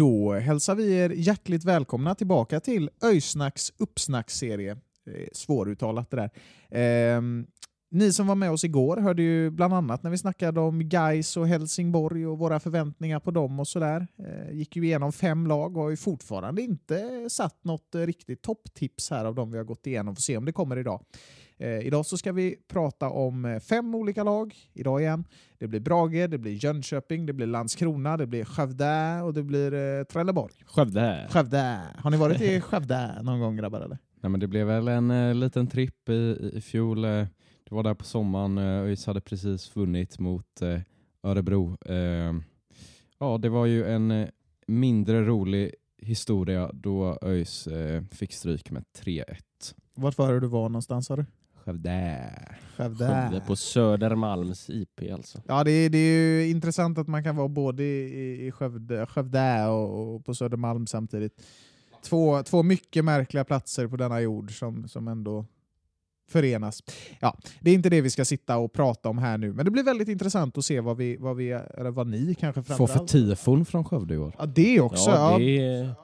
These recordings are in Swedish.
Då hälsar vi er hjärtligt välkomna tillbaka till Öjsnacks uppsnacksserie. Svåruttalat det där. Ehm, ni som var med oss igår hörde ju bland annat när vi snackade om Gais och Helsingborg och våra förväntningar på dem och sådär. Eh, gick ju igenom fem lag och har ju fortfarande inte satt något riktigt topptips här av dem vi har gått igenom. Får se om det kommer idag. Eh, idag så ska vi prata om eh, fem olika lag. Idag igen. Det blir Brage, det blir Jönköping, det blir Landskrona, det blir Skövde och det blir eh, Trelleborg. Skövde. Skövde. Har ni varit i Skövde någon gång grabbar? Eller? Nej, men det blev väl en eh, liten tripp i, i fjol. Eh, det var där på sommaren. Eh, ÖIS hade precis vunnit mot eh, Örebro. Eh, ja, det var ju en eh, mindre rolig historia då ÖIS eh, fick stryk med 3-1. Vart var det du var någonstans sa du? Skövde. Skövde. Skövde på Södermalms IP alltså. Ja, det är, det är ju intressant att man kan vara både i, i Skövde, Skövde och, och på Södermalm samtidigt. Två, två mycket märkliga platser på denna jord som, som ändå förenas. Ja, det är inte det vi ska sitta och prata om här nu, men det blir väldigt intressant att se vad, vi, vad, vi, eller vad ni kanske Få för framförallt... tifon från Skövde i år. Ja, det också. Ja, Ja, det är,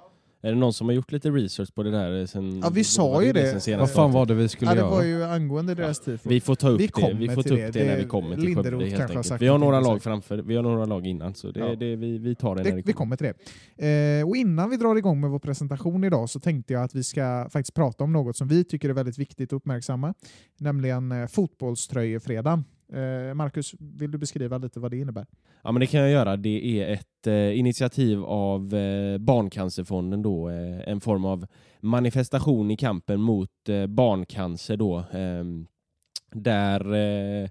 är det någon som har gjort lite research på det där? Sen, Ja, vi sa ju det det. Vad fan var det vi skulle Ja, det göra? var ju angående deras tifo. Vi får ta upp Vi det, kommer vi får ta upp det. det, när Det- vi kommer till Skövde helt sagt enkelt. Vi har några lag framför, vi har några lag innan så det, Ja. det, vi, vi tar det, när Det, det vi kommer. kommer till det. Eh, och innan vi drar igång med vår presentation idag så tänkte jag att vi ska faktiskt prata om något som vi tycker är väldigt viktigt att uppmärksamma, nämligen eh, fotbollströjefredagen. Eh, Marcus, vill du beskriva lite vad det innebär? Ja men det kan jag göra. Det är ett eh, initiativ av eh, Barncancerfonden då, eh, en form av manifestation i kampen mot eh, barncancer då, ehm, där eh,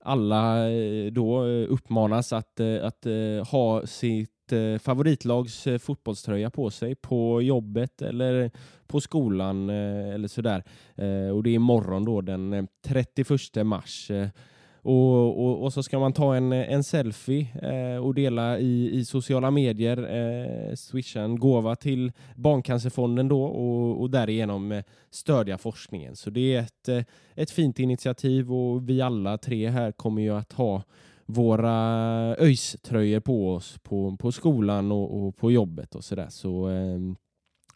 alla eh, då eh, uppmanas att, eh, att eh, ha sitt eh, favoritlags eh, fotbollströja på sig på jobbet eller på skolan eh, eller sådär. Eh, och det är imorgon då den eh, 31 mars. Eh, och, och, och så ska man ta en, en selfie eh, och dela i, i sociala medier, eh, swisha en gåva till Barncancerfonden då och, och därigenom eh, stödja forskningen. Så det är ett, eh, ett fint initiativ och vi alla tre här kommer ju att ha våra ÖIS-tröjor på oss på, på skolan och, och på jobbet och sådär. Så eh,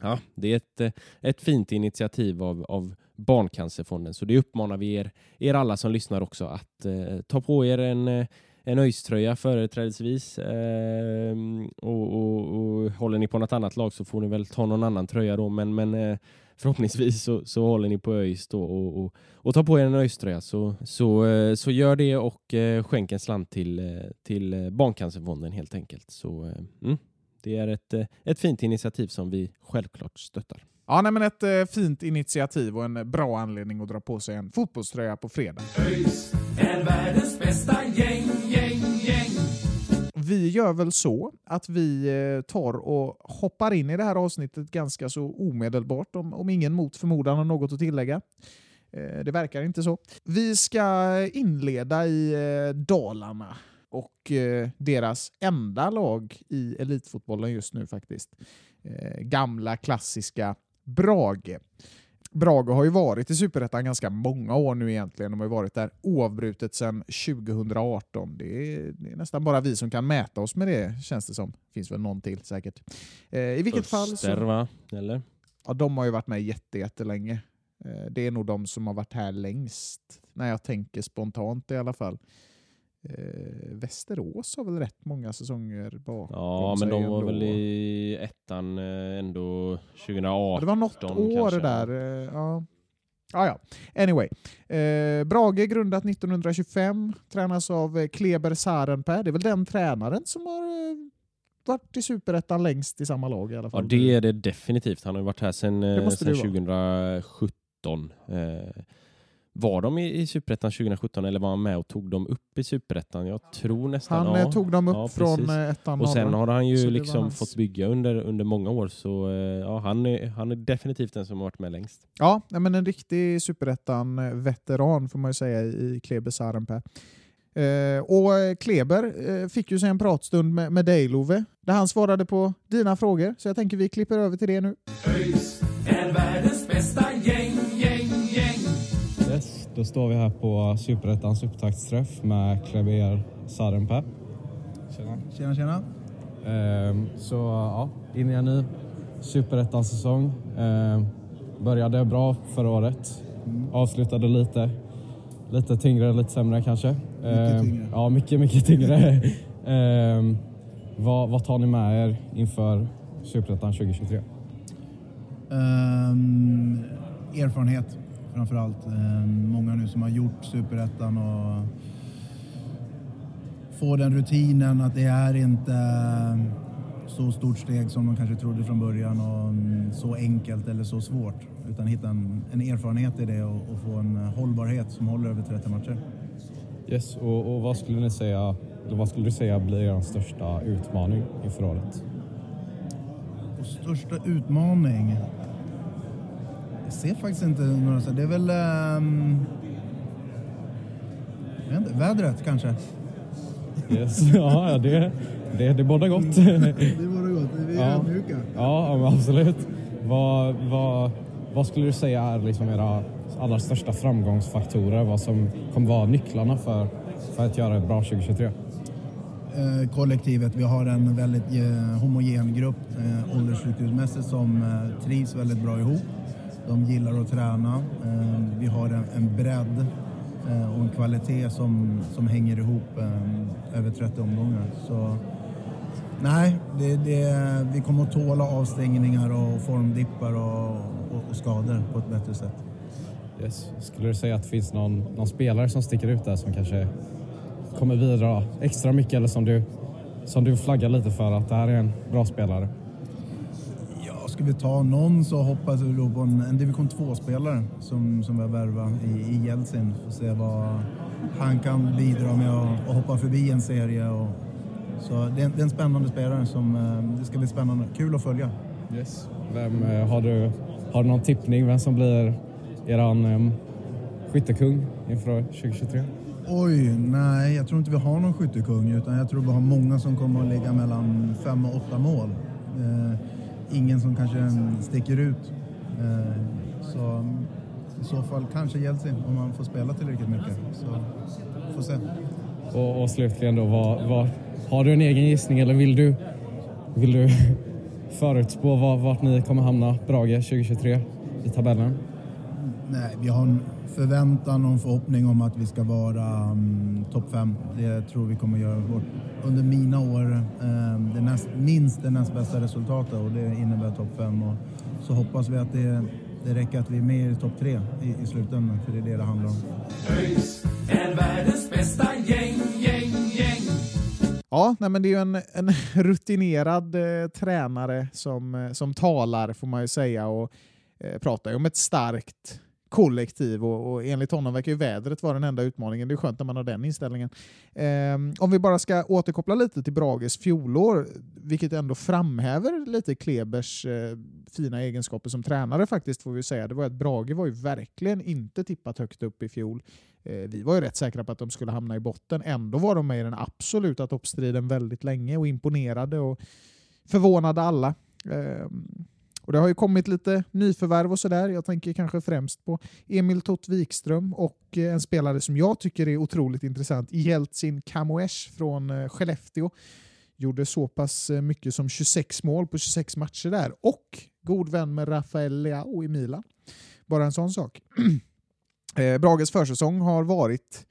ja, det är ett, eh, ett fint initiativ av, av Barncancerfonden. Så det uppmanar vi er, er alla som lyssnar också att eh, ta på er en, eh, en ÖIS-tröja företrädesvis. Eh, och, och, och håller ni på något annat lag så får ni väl ta någon annan tröja då. Men, men eh, förhoppningsvis så, så håller ni på ÖIS då och, och, och tar på er en ÖIS-tröja. Så, så, eh, så gör det och eh, skänk en slant till, eh, till eh, Barncancerfonden helt enkelt. Så eh, mm, det är ett, ett fint initiativ som vi självklart stöttar. Ja, nej, men ett eh, fint initiativ och en bra anledning att dra på sig en fotbollströja på fredag. ÖIS är världens bästa gäng, gäng, gäng. Vi gör väl så att vi eh, tar och hoppar in i det här avsnittet ganska så omedelbart om, om ingen mot förmodan har något att tillägga. Eh, Det verkar inte så. Vi ska inleda i eh, Dalarna och eh, deras enda lag i elitfotbollen just nu faktiskt. Eh, Gamla klassiska Brage. Brage har ju varit i Superettan ganska många år nu egentligen. De har ju varit där oavbrutet sedan 2018. Det är, det är nästan bara vi som kan mäta oss med det, känns det som. finns väl någon till säkert. Eh, I vilket fall Öster, så... va? Eller? Ja, de har ju varit med jätte, jättelänge. Eh, Det är nog de som har varit här längst, när jag tänker spontant i alla fall. Eh, Västerås har väl rätt många säsonger bakom Ja, men de var ändå. väl i ettan eh, ändå 2018. Ja, det var något år kanske, ja. där. eh, Ja. Ja, ja. Anyway. Eh, Brage grundat 1925, tränas av eh, Kleber Sarenpää. Det är väl den tränaren som har varit i Superettan längst i samma lag i alla Ja, fall. det är det definitivt. Han har varit här sedan, sedan det vara. 2017. Eh, var de i, i Superettan 2017 eller var han med och tog dem upp i Superettan? Jag tror nästan Han ja. eh, tog dem upp Ja, från eh, ettan Och sen har han ju liksom hans- fått bygga under, under många år så eh, ja, han, är, han är definitivt den som har varit med längst. Ja, men en riktig superettan-veteran får man ju säga i Kleber Sarenpää. Eh, och Kleber eh, fick ju sig en pratstund med, med dig Love, där han svarade på dina frågor. Så jag tänker vi klipper över till det nu. ÖIS då står vi här på Superettans upptaktsträff med Kleber Sarenpää. Tjena. Tjena, tjena. Ehm, så ja, in i en ny Superettan-säsong. Ehm, började bra förra året. Avslutade lite, lite tyngre, lite sämre kanske. Ehm, tyngre. Ja, mycket, mycket tyngre. Ehm, vad, vad tar ni med er inför Superettan 2023? Ehm, erfarenhet framför allt. Ehm, många nu som har gjort Superettan och får den rutinen att det är inte ehm, så stort steg som de kanske trodde från början och mm, så enkelt eller så svårt. Utan hitta en, en erfarenhet i det och, och få en hållbarhet som håller över 30 matcher. Yes, och, och vad skulle ni säga, eller vad skulle du säga blir er största utmaning inför året? Och största utmaning? Jag ser faktiskt inte några så. Det är väl... jag vet inte, vädret kanske. Yes. ja, det, det, det båda gott. Det vore gott. Vi är Ja. ödmjuka. Ja, absolut. Vad, vad, vad skulle du säga är liksom era allra största framgångsfaktorer? Vad som kommer vara nycklarna för, för att göra ett bra 2023? Eh, kollektivet, vi har en väldigt eh, homogen grupp eh, åldersstrukturmässigt som eh, trivs väldigt bra ihop. De gillar att träna. Ehm, vi har en, bredd eh, och en kvalitet som, som hänger ihop ehm, över 30 omgångar. Så nej, det, det, vi kommer att tåla avstängningar och formdippar och, och, och skador på ett bättre sätt. Yes. Skulle du säga att det finns någon, någon spelare som sticker ut där som kanske kommer bidra extra mycket eller som du, som du flaggar lite för att det här är en bra spelare? Ska vi ta någon så hoppas vi då på en, en division 2-spelare som, som vi har värvat i, i Jeltsin. Får se vad han kan bidra med och, och hoppa förbi en serie. Och, så det är, det är en spännande spelare som eh, det ska bli spännande. Kul att följa. Yes. Vem, eh, har, du, har du någon tippning vem som blir eran um, skyttekung inför 2023? Oj, nej, jag tror inte vi har någon skyttekung utan jag tror vi har många som kommer att ligga mellan fem och åtta mål. Eh, ingen som kanske sticker ut. Eh, så i så fall kanske Jeltsin om man får spela tillräckligt mycket. Så får se. Och, och slutligen då, vad, vad, har du en egen gissning eller vill du, vill du förutspå var, vart ni kommer hamna, Brage 2023, i tabellen? Nej, vi har en förväntan och en förhoppning om att vi ska vara um, topp fem. Det tror vi kommer göra vårt, under mina år um, det näst, minst det näst bästa resultatet och det innebär topp fem. Och så hoppas vi att det, det räcker att vi är med i topp tre i, i slutändan, för det är det det handlar om. ÖIS är världens bästa gäng, gäng, gäng. Ja, nej, men det är ju en, en rutinerad eh, tränare som, eh, som talar får man ju säga och eh, pratar ju om ett starkt kollektiv och, och enligt honom verkar ju vädret vara den enda utmaningen. Det är skönt när man har den inställningen. Ehm, om vi bara ska återkoppla lite till Brages fjolår, vilket ändå framhäver lite Klebers eh, fina egenskaper som tränare faktiskt får vi säga. Det var att Brage var ju verkligen inte tippat högt upp i fjol. Eh, vi var ju rätt säkra på att de skulle hamna i botten. Ändå var de med i den absoluta toppstriden väldigt länge och imponerade och förvånade alla. Ehm, och Det har ju kommit lite nyförvärv och sådär. Jag tänker kanske främst på Emil Tott Wikström och eh, en spelare som jag tycker är otroligt intressant, Jeltsin Kamoesh från eh, Skellefteå. Gjorde så pass eh, mycket som 26 mål på 26 matcher där och god vän med Rafael Leao i Milan. Bara en sån sak. Brages försäsong har varit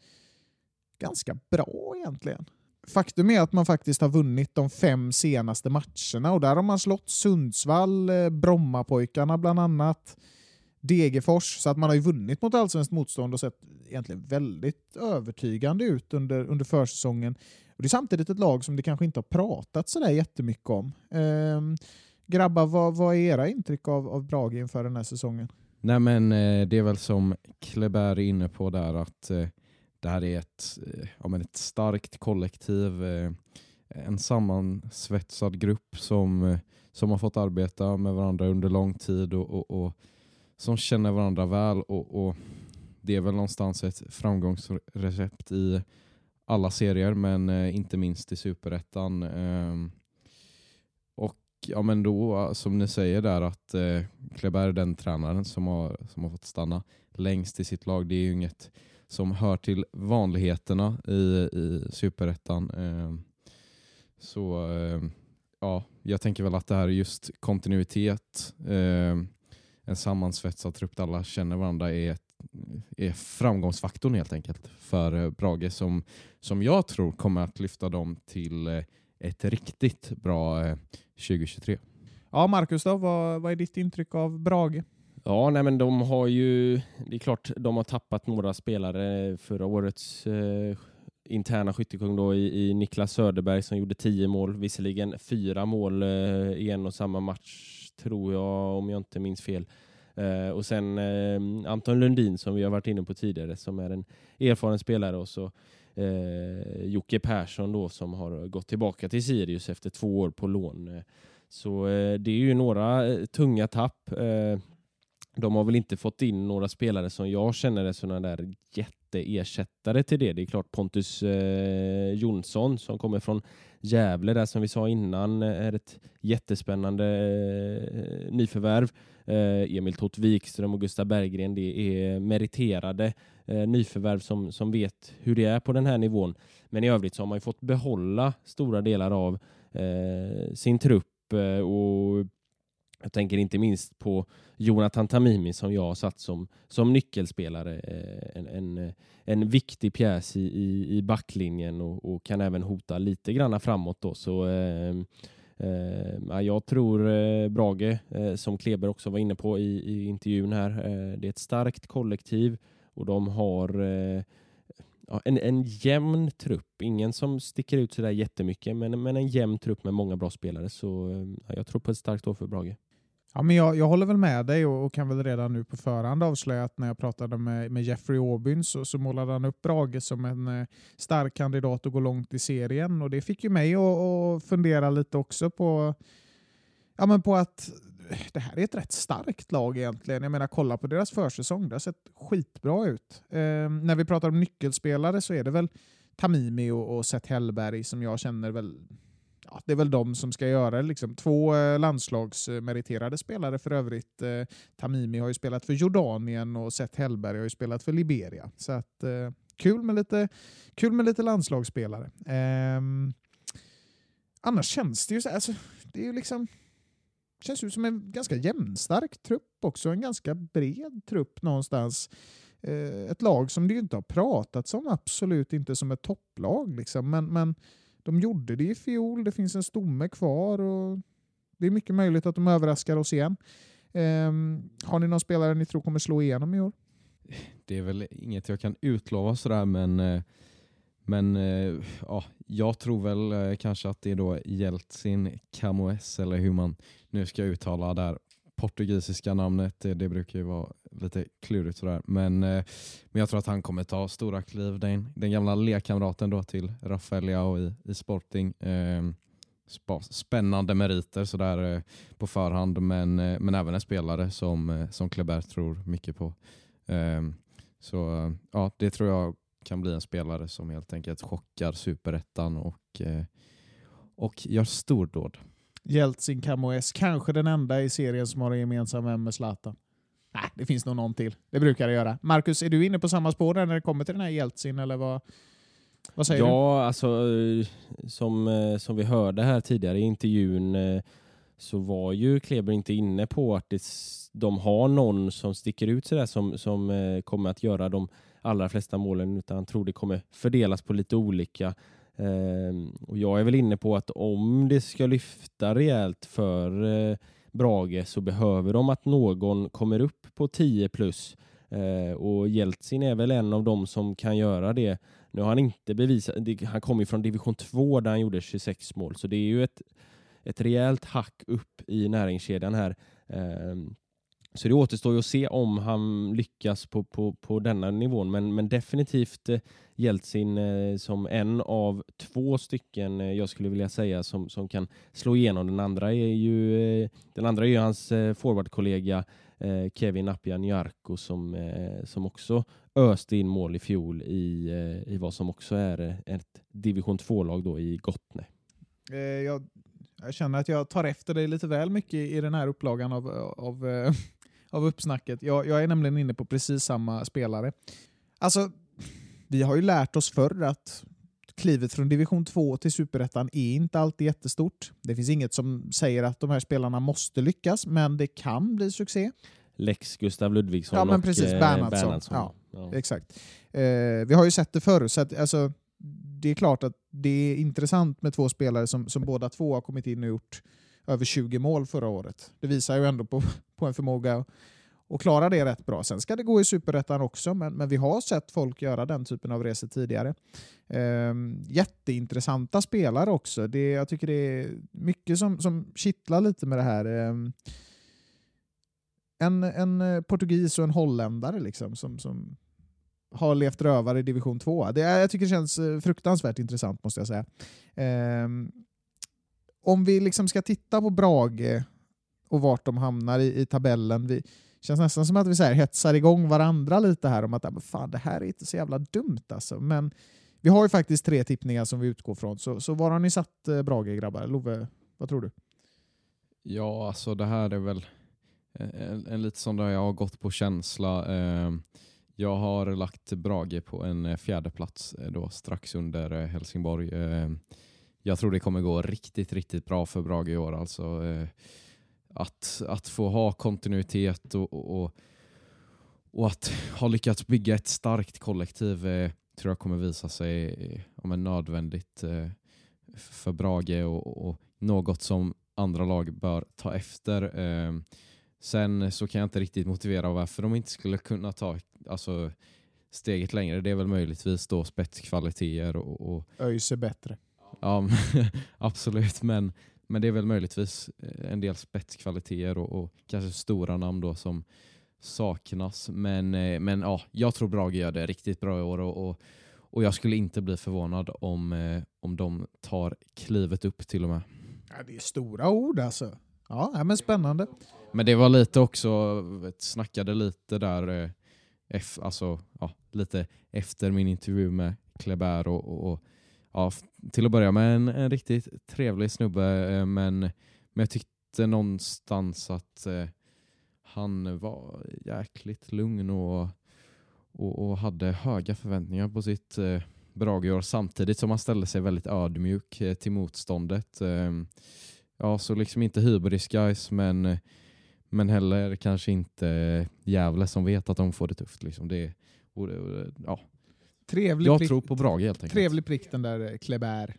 ganska bra egentligen. Faktum är att man faktiskt har vunnit de fem senaste matcherna och där har man slått Sundsvall, eh, Brommapojkarna bland annat, Degerfors. Så att man har ju vunnit mot allsvenskt motstånd och sett egentligen väldigt övertygande ut under, under försäsongen. Och det är samtidigt ett lag som det kanske inte har pratat sådär jättemycket om. Ehm, grabbar, vad, vad är era intryck av, av Brage inför den här säsongen? Nej men eh, det är väl som Kleber är inne på där att eh, det här är ett, eh, ja, men ett starkt kollektiv, eh, en sammansvetsad grupp som, eh, som har fått arbeta med varandra under lång tid och, och, och som känner varandra väl och, och det är väl någonstans ett framgångsrecept i alla serier men inte minst i Superettan. Ehm, och ja men då, som ni säger där, att eh, Kleber är den tränaren som har, som har fått stanna längst i sitt lag. Det är ju inget som hör till vanligheterna i, i Superettan. Ehm, så eh, ja, jag tänker väl att det här är just kontinuitet, eh, en sammansvetsad trupp där alla känner varandra är, är framgångsfaktorn helt enkelt för eh, Brage som, som jag tror kommer att lyfta dem till eh, ett riktigt bra eh, 2023. Ja, Marcus då, vad, vad är ditt intryck av Brage? Ja, nej men de har ju, det är klart de har tappat några spelare förra årets eh, interna skyttekung då i, i Niklas Söderberg som gjorde tio mål, visserligen fyra mål eh, i en och samma match tror jag om jag inte minns fel. Eh, och sen eh, Anton Lundin som vi har varit inne på tidigare som är en erfaren spelare och så eh, Jocke Persson då som har gått tillbaka till Sirius efter två år på lån. Eh, så eh, det är ju några eh, tunga tapp. Eh, de har väl inte fått in några spelare som jag känner är sådana där jätteersättare till det. Det är klart Pontus eh, Jonsson som kommer från Gävle där som vi sa innan eh, är ett jättespännande eh, nyförvärv. Eh, Emil Tott Wikström och Gustav Berggren det är meriterade eh, nyförvärv som, som vet hur det är på den här nivån. Men i övrigt så har man ju fått behålla stora delar av eh, sin trupp eh, och jag tänker inte minst på Jonathan Tamimi som jag har satt som, som nyckelspelare. Eh, en, en, eh, en viktig pjäs i, i, i backlinjen och, och kan även hota lite grann framåt. Då. Så, eh, eh, jag tror eh, Brage, eh, som Kleber också var inne på i, i intervjun här, eh, det är ett starkt kollektiv och de har eh, en, en jämn trupp. Ingen som sticker ut sådär jättemycket, men, men en jämn trupp med många bra spelare. Så ehm, jag tror på ett starkt år för Brage. Ja, men jag, jag håller väl med dig och, och kan väl redan nu på förhand avslöja att när jag pratade med, med Jeffrey Aubyn så, så målade han upp Brage som en eh, stark kandidat att gå långt i serien och det fick ju mig att, fundera lite också på, ja, men på att det här är ett rätt starkt lag egentligen. Jag menar, kolla på deras försäsong. Det har sett skitbra ut. Eh, när vi pratar om nyckelspelare så är det väl Tamimi och, och Seth Hellberg som jag känner väl ja, det är väl de som ska göra det. Liksom. Två eh, landslagsmeriterade spelare för övrigt. Eh, Tamimi har ju spelat för Jordanien och Seth Hellberg har ju spelat för Liberia. Så att, eh, kul, med lite, kul med lite landslagsspelare. Ehm, annars känns det ju så alltså, det är ju liksom känns ju som en ganska jämnstark trupp också. En ganska bred trupp någonstans. Eh, ett lag som det ju inte har pratats om, absolut inte som ett topplag. Liksom. Men, men de gjorde det i fjol, det finns en stomme kvar och det är mycket möjligt att de överraskar oss igen. Um, har ni någon spelare ni tror kommer slå igenom i år? Det är väl inget jag kan utlova sådär men, eh, men eh, ja, jag tror väl eh, kanske att det är då Jeltsin Camoes eller hur man nu ska uttala där portugisiska namnet. Det, det brukar ju vara lite klurigt sådär. Men, eh, men jag tror att han kommer ta stora kliv. Den, den gamla lekkamraten då till Rafael i, i Sporting. Ehm, spännande meriter sådär eh, på förhand men, eh, men även en spelare som, som Kleber tror mycket på. Ehm, så ja, det tror jag kan bli en spelare som helt enkelt chockar superettan och, och gör stordåd. Jeltsin Kamoes, kanske den enda i serien som har en gemensam vän med Zlatan. Nej, det finns nog någon till. Det brukar det göra. Marcus, är du inne på samma spår när det kommer till den här Jeltsin eller vad? Vad säger ja, du? Ja, alltså som, som vi hörde här tidigare i intervjun så var ju Kleber inte inne på att det, de har någon som sticker ut sådär som, som kommer att göra de allra flesta målen utan han tror det kommer fördelas på lite olika. och jag är väl inne på att om det ska lyfta rejält för Brage så behöver de att någon kommer upp på 10 plus eh, och Jeltsin är väl en av dem som kan göra det. Nu har han inte bevisat, han kommer ju från division 2 där han gjorde 26 mål så det är ju ett, ett rejält hack upp i näringskedjan här. Ehm, så det återstår ju att se om han lyckas på, på, på denna nivån, men, men definitivt eh, Jeltsin eh, som en av två stycken eh, jag skulle vilja säga som, som kan slå igenom. Den andra är ju, eh, den andra är ju hans eh, forwardkollega eh, Kevin Appian som, eh, som också öste in mål i fjol i, eh, i vad som också är ett division 2-lag då i Gottne. Jag, jag känner att jag tar efter dig lite väl mycket i den här upplagan av, av, av uppsnacket. Jag, jag är nämligen inne på precis samma spelare. Alltså, vi har ju lärt oss förr att klivet från division 2 till superettan är inte alltid jättestort. Det finns inget som säger att de här spelarna måste lyckas, men det kan bli succé. Lex Gustav Ludvigsson Ja, men och precis, eh, Bernhardsson. Bernhardsson. Ja. Ja. Exakt. Eh, vi har ju sett det förr, så att, alltså, det är klart att det är intressant med två spelare som, som båda två har kommit in och gjort över 20 mål förra året. Det visar ju ändå på, på en förmåga att klara det rätt bra. Sen ska det gå i superettan också, men, men vi har sett folk göra den typen av resor tidigare. Ehm, jätteintressanta spelare också. Det, jag tycker det är mycket som, som kittlar lite med det här. Ehm, en, en eh, portugis och en holländare liksom, som, som har levt rövare i division 2. Det, jag tycker det känns eh, fruktansvärt intressant måste jag säga. Ehm, om vi liksom ska titta på Brage och vart de hamnar i, i tabellen. Vi, känns nästan som att vi så här hetsar igång varandra lite här om att fan, det här är inte så jävla dumt alltså. Men vi har ju faktiskt tre tippningar som vi utgår från. Så, så var har ni satt eh, Brage grabbar? Love, vad tror du? Ja, alltså det här är väl en, en lite sån där jag har gått på känsla. Eh, Jag har lagt Brage på en eh, fjärde plats eh, då strax under eh, Helsingborg. Jag tror det kommer gå riktigt, riktigt bra för Brage i år. Alltså, eh, att, att få ha kontinuitet och, och, och, att ha lyckats bygga ett starkt kollektiv eh, tror jag kommer visa sig eh, men nödvändigt eh, för Brage och, och något som andra lag bör ta efter. Eh, sen så kan jag inte riktigt motivera varför de inte skulle kunna ta alltså, steget längre. Det är väl möjligtvis då spetskvaliteter och, och ÖIS är bättre. Ja, absolut. Men, men det är väl möjligtvis eh, en del spetskvaliteter och, och kanske stora namn då som saknas. Men, eh, men ja, jag tror Brage gör det riktigt bra i år och, och, och jag skulle inte bli förvånad om, eh, om de tar klivet upp till och med. Ja, det är stora ord alltså. Ja, men spännande. Men det var lite också, snackade lite där, alltså, ja, lite efter min intervju med Kleber och, och, och ja, till att börja med en, en riktigt trevlig snubbe eh, men, men jag tyckte någonstans att eh, han var jäkligt lugn och, och, och hade höga förväntningar på sitt eh, Brageår samtidigt som han ställde sig väldigt ödmjuk eh, till motståndet. Eh, ja, så liksom inte hybris guys men men heller kanske inte eh, Gävle som vet att de får det tufft. Liksom. Det, och, och, ja. Trevlig Jag prick, tror på Brage helt enkelt. trevlig prick den där eh, Kleber.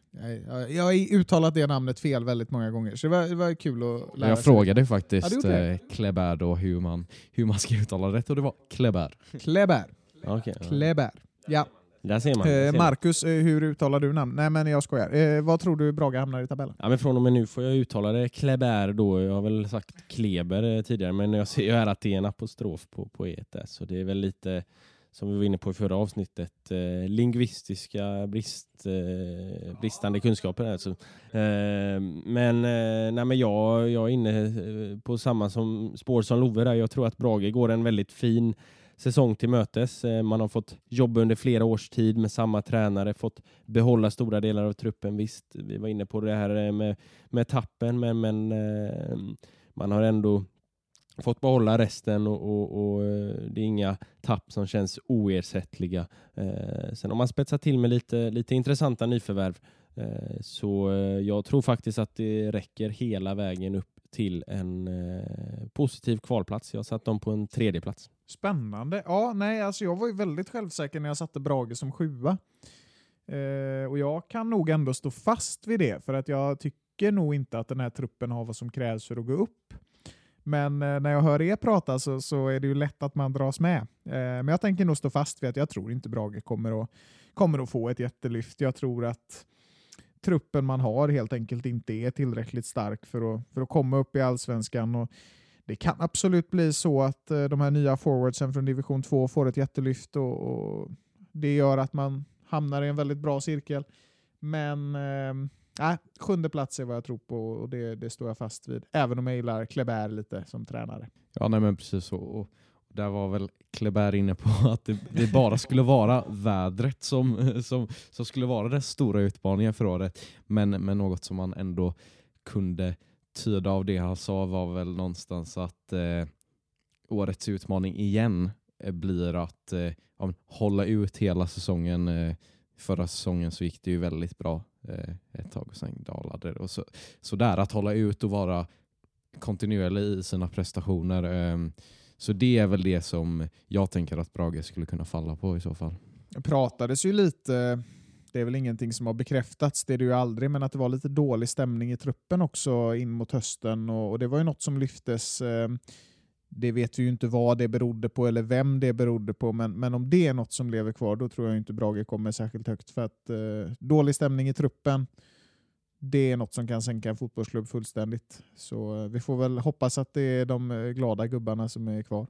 Jag, har uttalat det namnet fel väldigt många gånger, så det var, det var kul att lära Jag sig. frågade Ja, faktiskt det. eh, Kleber då hur man, hur man ska uttala det rätt och det var Kleber. Kleber. Ja, ja. Kleber. Ja. Där ser man. där Eh, ser. Marcus, hur uttalar du namn? Nej men jag skojar. Eh, vad tror du Brage hamnar i tabellen? Ja, men från och med nu får jag uttala det Kleber då. Jag har väl sagt Kleber tidigare, men jag ser ju här att det är en apostrof på, på där, så det är väl lite som vi var inne på i förra avsnittet, eh, lingvistiska brist, eh, bristande kunskaper. Alltså. Eh, men eh, nej, men jag, jag är inne eh, på samma som, spår som Love där. Jag tror att Brage går en väldigt fin säsong till mötes. Eh, Man har fått jobba under flera års tid med samma tränare, fått behålla stora delar av truppen. Visst, vi var inne på det här eh, med, med tappen, men, men eh, man har ändå fått behålla resten och, och, och eh, det är inga tapp som känns oersättliga. Eh, sen om man spetsar till med lite, lite intressanta nyförvärv eh, så eh, jag tror faktiskt att det räcker hela vägen upp till en eh, positiv kvalplats. Jag satt dem på en tredje plats. Spännande. Ja, nej, alltså jag var ju väldigt självsäker när jag satte Brage som sjua. Eh, och jag kan nog ändå stå fast vid det, för att jag tycker nog inte att den här truppen har vad som krävs för att gå upp. Men eh, när jag hör er prata så, så är det ju lätt att man dras med. Eh, men jag tänker nog stå fast vid att jag tror inte Brage kommer att, kommer att få ett jättelyft. Jag tror att truppen man har helt enkelt inte är tillräckligt stark för att, för att komma upp i allsvenskan. Och det kan absolut bli så att eh, de här nya forwardsen från division 2 får ett jättelyft och, och det gör att man hamnar i en väldigt bra cirkel. Men eh, sjunde plats är vad jag tror på och det, det står jag fast vid. Även om jag gillar Kleber lite som tränare. Ja, nej men precis så. Och där var väl Kleber inne på att det, det bara skulle vara vädret som, som, som skulle vara den stora utmaningen för året. Men, men något som man ändå kunde tyda av det han sa var väl någonstans att eh, årets utmaning igen eh, blir att eh, hålla ut hela säsongen. Eh, förra säsongen så gick det ju väldigt bra Eh, ett tag och sen dalade det. Och så, så där att hålla ut och vara kontinuerlig i sina prestationer. Ehm, så det är väl det som jag tänker att Brage skulle kunna falla på i så fall. Det pratades ju lite, det är väl ingenting som har bekräftats, det är det ju aldrig, men att det var lite dålig stämning i truppen också in mot hösten och, och det var ju något som lyftes. Ehm, det vet vi ju inte vad det berodde på eller vem det berodde på, men, men om det är något som lever kvar då tror jag inte Brage kommer särskilt högt. För att eh, dålig stämning i truppen, det är något som kan sänka en fotbollsklubb fullständigt. Så eh, vi får väl hoppas att det är de eh, glada gubbarna som är kvar.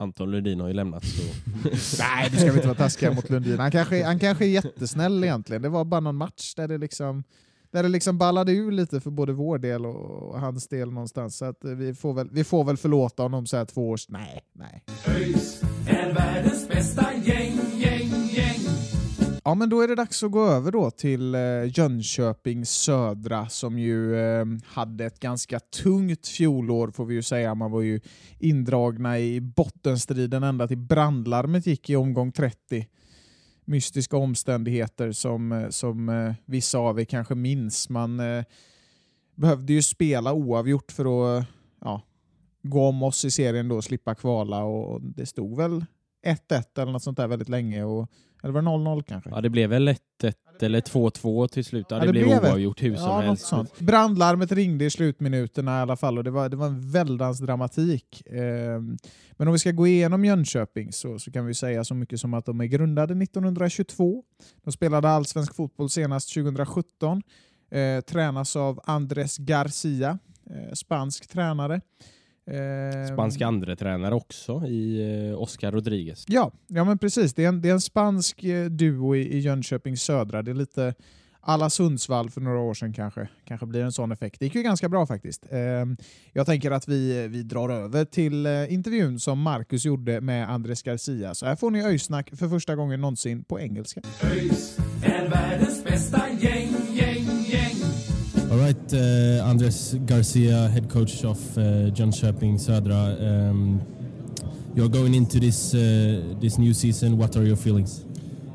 Anton Lundin har ju lämnat så Nej, nu ska vi inte vara taskiga mot Lundin. Han kanske, han kanske är jättesnäll egentligen. Det var bara någon match där det liksom där det liksom ballade ur lite för både vår del och hans del någonstans. Så att eh, vi, får väl, vi får väl förlåta honom så här två års... Nej, nej. ÖIS är världens bästa gäng, gäng, gäng. Ja, men då är det dags att gå över då till eh, Jönköping Södra som ju eh, hade ett ganska tungt fjolår får vi ju säga. Man var ju indragna i bottenstriden ända till brandlarmet gick i omgång 30. Mystiska omständigheter som, eh, som eh, vissa av er kanske minns. Man eh, behövde ju spela oavgjort för att ja, gå om oss i serien då och slippa kvala och det stod väl 1-1 eller något sånt där väldigt länge. Och, eller var det 0-0 kanske? Ja, det blev väl 1-1 eller 2-2 till slut. Ja, Ja, det, det blev blev oavgjort hur som Ja, helst. sånt. Brandlarmet ringde i slutminuterna i alla fall och det var, det var en väldans dramatik. Ehm, men om vi ska gå igenom Jönköping så, så kan vi säga så mycket som att de är grundade 1922. De spelade allsvensk fotboll senast 2017. Eh, tränas av Andres Garcia, eh, spansk tränare. Ehm, Spansk andre tränare också i eh, Oscar Rodriguez. Ja, ja men precis. Det är en, det är en spansk eh, duo i, i Jönköping södra. Det är lite alla Sundsvall för några år sedan kanske. Kanske blir en sån effekt. Det gick ju ganska bra faktiskt. Ehm, jag tänker att vi, vi drar över till eh, intervjun som Marcus gjorde med Andres Garcia. Så här får ni öjsnack för första gången någonsin på engelska. ÖIS är världens bästa gäng, right, uh, Andres Garcia, head coach of uh, Jönköping Södra. Um, you're going into this uh, this new season. What are your feelings?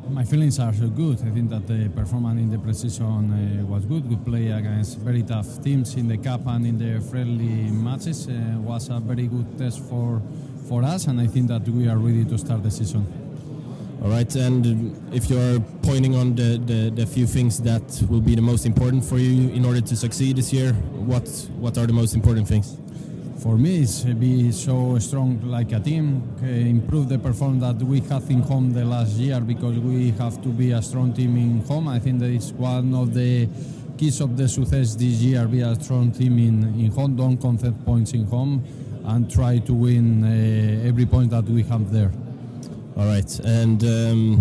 My feelings are so good. I think that the performance in the preseason uh, was good. We play against very tough teams in the cup and in the friendly matches. Uh, was a very good test for for us, and I think that we are ready to start the season. All right, and if you're pointing on the, the, the few things that will be the most important for you in order to succeed this year, what what are the most important things? For me, it's be so strong like a team, uh, improve the performance that we had in home the last year because we have to be a strong team in home. I think that is one of the keys of the success this year. Be a strong team in, in home, don't concede points in home, and try to win uh, every point that we have there. All right, and um,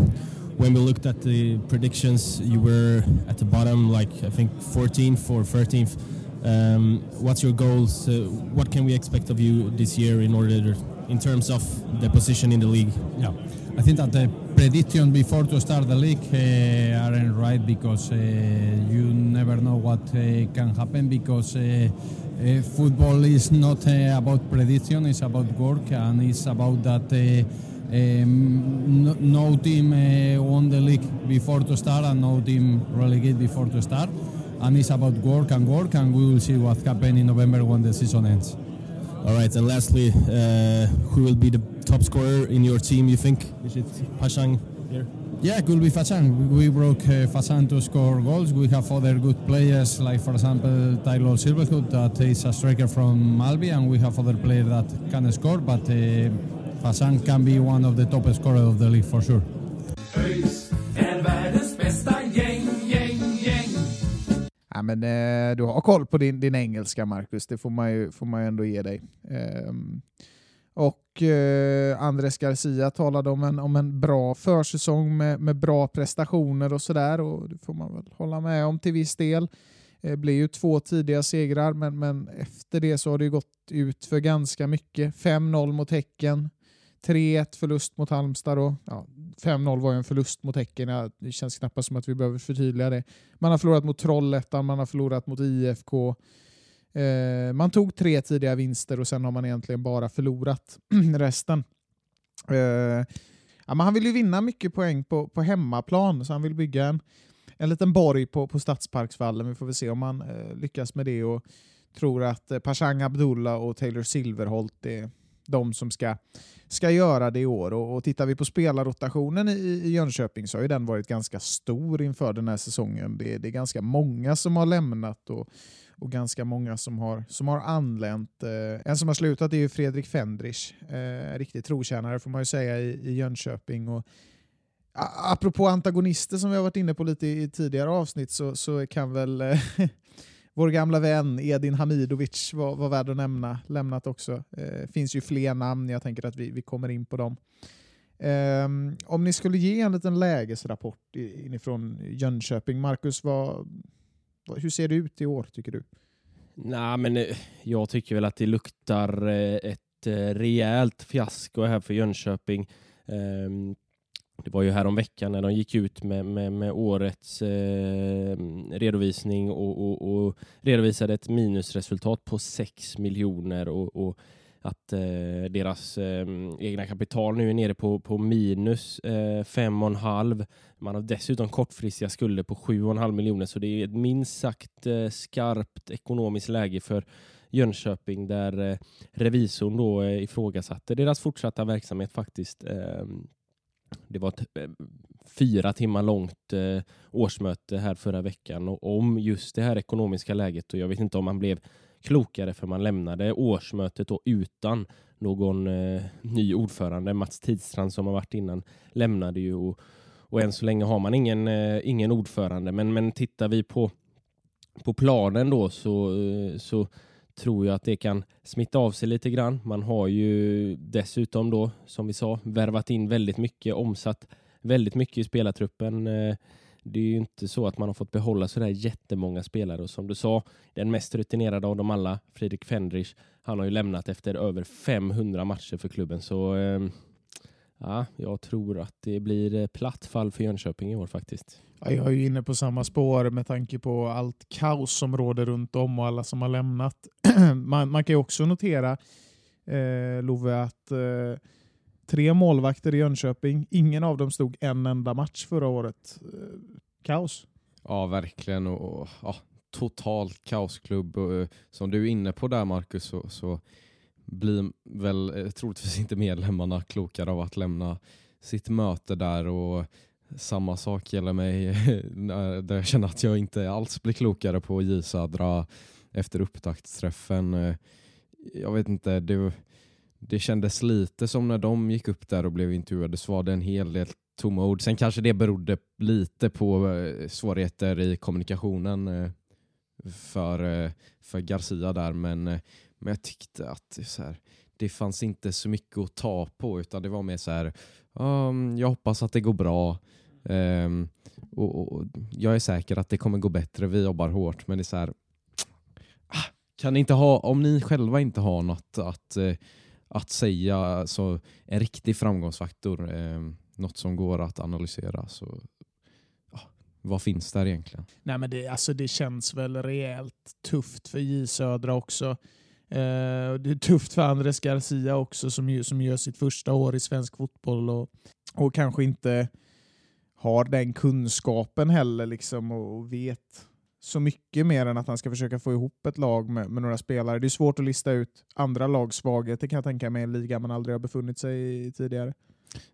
when we looked at the predictions, you were at the bottom, like I think 14th or 13th. Um, what's your goals? Uh, what can we expect of you this year in order, in terms of the position in the league? Yeah, I think that the prediction before to start the league uh, aren't right because uh, you never know what uh, can happen because uh, uh, football is not uh, about prediction, it's about work and it's about that uh, um, no, no team uh, won the league before to start and no team relegated before to start. And it's about work and work, and we will see what happens in November when the season ends. All right, and lastly, uh, who will be the top scorer in your team? You think is it Pashang here? Yeah, could be Fachan. We broke uh, Fachan to score goals. We have other good players, like for example Tyler Silverhood, that is a striker from Malby, and we have other players that can score. But uh, Fachan can be one of the top scorers of the league for sure. Ja, men, eh, du har koll på din, din engelska, Marcus. Det får man ju, får man ju ändå ge dig. Ehm, och eh, Andres Garcia talade om en, om en bra försäsong med, med bra prestationer och sådär. Och det får man väl hålla med om till viss del. Det blir ju två tidiga segrar, men, men efter det så har det ju gått ut för ganska mycket. 5-0 mot Häcken, 3-1 förlust mot Halmstad. Då. Ja, 5-0 var ju en förlust mot Häcken. Ja, det känns knappast som att vi behöver förtydliga det. Man har förlorat mot Trollhättan, man har förlorat mot IFK. Eh, man tog tre tidiga vinster och sen har man egentligen bara förlorat resten. Eh, ja, men han vill ju vinna mycket poäng på, på hemmaplan, så han vill bygga en, en liten borg på, på Stadsparksvallen. Vi får väl se om han eh, lyckas med det och tror att eh, Pashang Abdullah och Taylor Silverholt är de som ska, ska göra det i år. Och, och tittar vi på spelarrotationen i, i Jönköping så har ju den varit ganska stor inför den här säsongen. Det, det är ganska många som har lämnat och, och ganska många som har, som har anlänt. Eh, en som har slutat är ju Fredrik Fendrich, eh, riktig trotjänare får man ju säga i, i Jönköping. Och, apropå antagonister som vi har varit inne på lite i, tidigare avsnitt så, så kan väl eh, vår gamla vän Edin Hamidovic var, var värd att nämna, lämnat också. Eh, finns ju fler namn, jag tänker att vi, vi kommer in på dem. Um, om ni skulle ge en liten lägesrapport inifrån Jönköping, Marcus, vad, vad, hur ser det ut i år tycker du? Nej, men eh, jag tycker väl att det luktar eh, ett eh, rejält fiasko här för Jönköping. Um, det var ju här om veckan när de gick ut med, med, med årets eh, redovisning och, och, och redovisade ett minusresultat på 6 miljoner och, och att eh, deras eh, egna kapital nu är nere på, på minus eh, fem och en halv. Man har dessutom kortfristiga skulder på 7,5 miljoner så det är ett minst sagt eh, skarpt ekonomiskt läge för Jönköping där eh, revisorn då eh, ifrågasatte deras fortsatta verksamhet faktiskt. Eh, det var ett eh, fyra timmar långt eh, årsmöte här förra veckan och om just det här ekonomiska läget och jag vet inte om man blev klokare för man lämnade årsmötet då utan någon eh, ny ordförande. Mats Tidstrand som har varit innan lämnade ju och, och än så länge har man ingen, eh, ingen ordförande. Men, men tittar vi på, på planen då så, eh, så tror jag att det kan smitta av sig lite grann. Man har ju dessutom då, som vi sa, värvat in väldigt mycket, omsatt väldigt mycket i spelartruppen. Eh, det är ju inte så att man har fått behålla sådär jättemånga spelare och som du sa, den mest rutinerade av dem alla, Fredrik Fendrich, han har ju lämnat efter över 500 matcher för klubben så eh, ja, jag tror att det blir eh, platt fall för Jönköping i år faktiskt. Ja, jag är ju inne på samma spår med tanke på allt kaos som råder runt om och alla som har lämnat. man, man kan ju också notera, eh, Love, att eh, tre målvakter i Jönköping, ingen av dem stod en enda match förra året. Eh, kaos. Ja, verkligen. Och, och, ja, totalt kaosklubb. Och, eh, som du är inne på där Marcus så, så blir väl eh, troligtvis inte medlemmarna klokare av att lämna sitt möte där. och Samma sak gäller mig där jag känner att jag inte alls blir klokare på J Södra efter upptaktsträffen. Eh, jag vet inte, det, det kändes lite som när de gick upp där och blev intervjuade så var det en hel del tomma ord. Sen kanske det berodde lite på eh, svårigheter i kommunikationen för, för Garcia där, men, men jag tyckte att det, så här, det fanns inte så mycket att ta på, utan det var mer så här, "Um, jag hoppas att det går bra. Um, och, och, jag är säker att det kommer gå bättre, vi jobbar hårt, men det är så här, ah, kan ni inte ha, om ni själva inte har något att, eh, att säga, så en riktig framgångsfaktor, eh, något som går att analysera, så ja, vad finns där egentligen? Nej, men det, alltså det känns väl rejält tufft för J Södra också. Eh, det är tufft för Andres Garcia också som, ju, som gör sitt första år i svensk fotboll och, och kanske inte har den kunskapen heller liksom och, och vet så mycket mer än att han ska försöka få ihop ett lag med, med några spelare. Det är svårt att lista ut andra lags svagheter kan jag tänka mig i en liga man aldrig har befunnit sig i tidigare.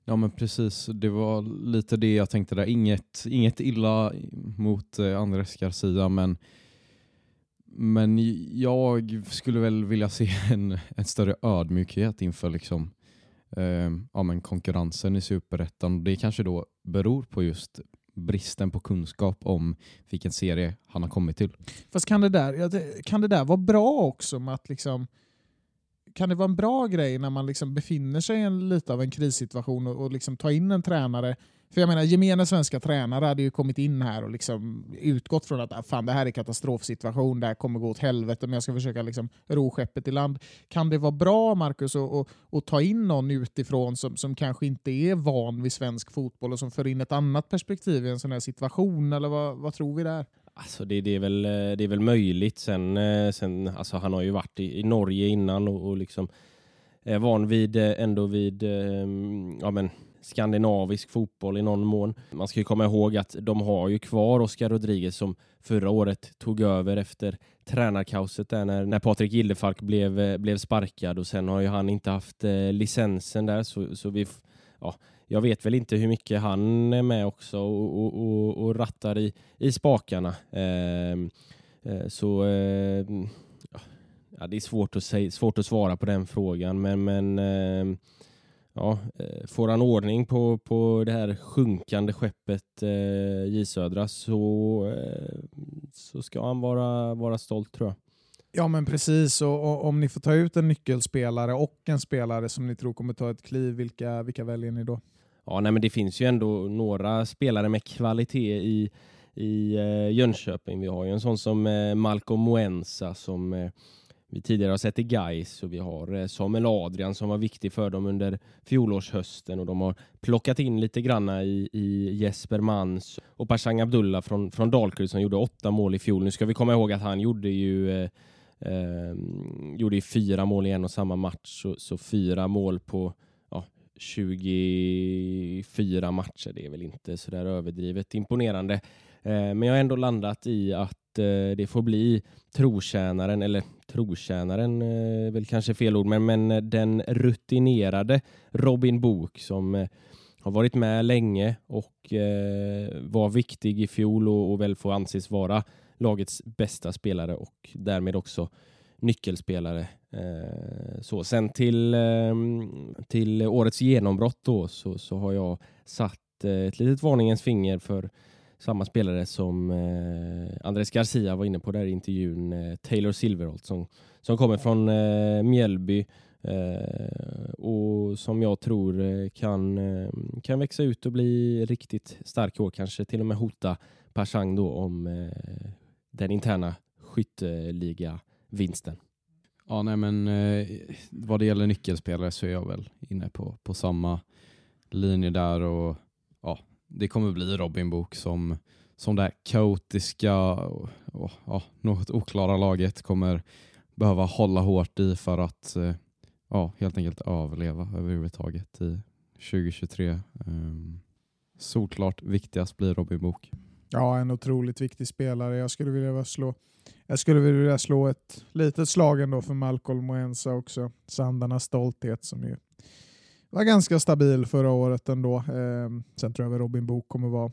Ja men precis, det var lite det jag tänkte där. Inget, inget illa mot eh, Andres Garcia men, men jag skulle väl vilja se en, en större ödmjukhet inför liksom, eh, ja, men konkurrensen i Superettan. Det kanske då beror på just bristen på kunskap om vilken serie han har kommit till. Fast kan det där, kan det där vara bra också med att liksom kan det vara en bra grej när man liksom befinner sig i en, lite av en krissituation och, och liksom ta in en tränare? För jag menar, gemene svenska tränare hade ju kommit in här och liksom utgått från att ah, fan, det här är katastrofsituation, det här kommer gå åt helvete, men jag ska försöka liksom ro skeppet i land. Kan det vara bra, Marcus, att, att, att ta in någon utifrån som, som kanske inte är van vid svensk fotboll och som för in ett annat perspektiv i en sån här situation? Eller vad, vad tror vi där? Alltså det, det, är väl, eh, det är väl möjligt. Sen, eh, sen, alltså han har ju varit i, i Norge innan och, och liksom är van vid eh, ändå vid ja, men, skandinavisk fotboll i någon mån. Man ska ju komma ihåg att de har ju kvar Oscar Rodriguez som förra året tog över efter tränarkaoset där när, när Patrik Gillefalk blev, eh, blev sparkad och sen har ju han inte haft eh, licensen där så, så vi ja, jag vet väl inte hur mycket han är med också och, och, och, och rattar i, i spakarna. Ehm, eh, så eh, ja, det är svårt att, säga, svårt att svara på den frågan men, men eh, ja, eh, får han ordning på, på det här sjunkande skeppet eh, J Södra så, eh, så ska han vara, vara stolt tror jag. Ja men precis, och, och om ni får ta ut en nyckelspelare och en spelare som ni tror kommer ta ett kliv, vilka, vilka väljer ni då? Ja, nej, men det finns ju ändå några spelare med kvalitet i, i eh, Jönköping. Vi har ju en sån som eh, Malcolm Moensa som eh, vi tidigare har sett i Gais och vi har eh, Samuel Adrian som var viktig för dem under fjolårshösten och de har plockat in lite granna i, i Jesper Mans och Pashang Abdullah från, från Dalkurd som gjorde åtta mål i fjol. Nu ska vi komma ihåg att han gjorde ju eh, eh, gjorde ju fyra mål i en och samma match, så, så fyra mål på ja, 24 matcher, det är väl inte sådär överdrivet imponerande. Eh, men jag har ändå landat i att eh, det får bli trotjänaren, eller trotjänaren eh, är väl kanske fel ord, men, men eh, den rutinerade Robin Book som eh, har varit med länge och eh, var viktig i fjol och, och väl får anses vara lagets bästa spelare och därmed också nyckelspelare. Eh, så. Sen till, eh, till årets genombrott då, så, så har jag satt eh, ett litet varningens finger för samma spelare som eh, Andres Garcia var inne på där i intervjun, eh, Taylor Silverholt som, som kommer från eh, Mjällby eh, och som jag tror eh, kan, eh, kan växa ut och bli riktigt stark i år, kanske till och med hota Pashang då om eh, den interna skytteliga-vinsten. Ja, nej, men eh, vad det gäller nyckelspelare så är jag väl inne på, på samma linje där och det kommer bli Robin Book som, som det här kaotiska och, och ja, något oklara laget kommer behöva hålla hårt i för att eh, ja, helt enkelt överleva överhuvudtaget i 2023. Um, solklart viktigast blir Robin Book. Ja, en otroligt viktig spelare. Jag skulle vilja slå, jag skulle vilja slå ett litet slag ändå för Malcolm Moensa också. Sandarnas stolthet som ju var ganska stabil förra året ändå. Eh, sen tror jag att Robin Book kommer vara,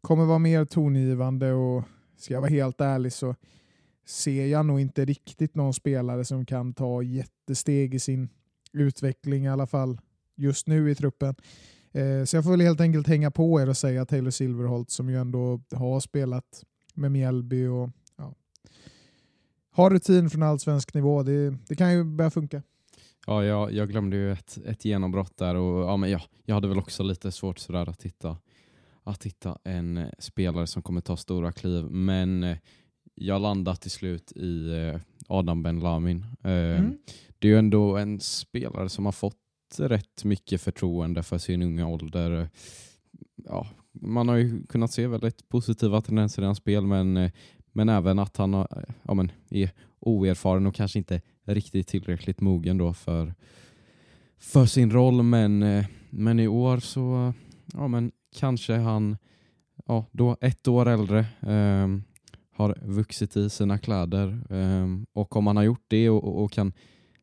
kommer vara mer tongivande och ska jag vara helt ärlig så ser jag nog inte riktigt någon spelare som kan ta jättesteg i sin utveckling i alla fall just nu i truppen. Eh, så jag får väl helt enkelt hänga på er och säga Taylor Silverholt som ju ändå har spelat med Mjällby och ja, har rutin från allsvensk nivå. Det, det kan ju börja funka. Ja, jag, jag glömde ju ett, ett genombrott där och ja, men ja, jag hade väl också lite svårt sådär att hitta, att hitta en eh, spelare som kommer ta stora kliv. Men eh, jag landade till slut i eh, Adam Ben Lamin. Mm. Det är ju ändå en spelare som har fått rätt mycket förtroende för sin unga ålder. Ja, man har ju kunnat se väldigt positiva tendenser i hans spel men, men även att han har, ja, men är oerfaren och kanske inte riktigt tillräckligt mogen då för, för sin roll. Men, eh, men i år så ja, men kanske han ja, då ett år äldre um, har vuxit i sina kläder Um, och om han har gjort det och, och, och kan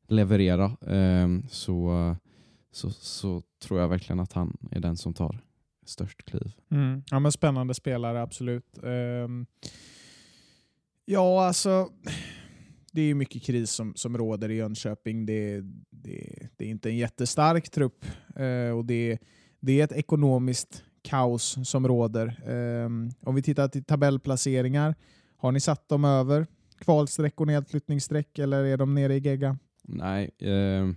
leverera um, så, så, så tror jag verkligen att han är den som tar störst kliv. Mm. Ja, men spännande spelare, absolut. Ja, alltså. Det är ju mycket kris som, som råder i Jönköping. Det, det, det är inte en jättestark trupp eh, och det, det är ett ekonomiskt kaos som råder. Eh, om vi tittar till tabellplaceringar, har ni satt dem över kvalstreck och nedflyttningsstreck eller är de nere i gegga? Nej, eh,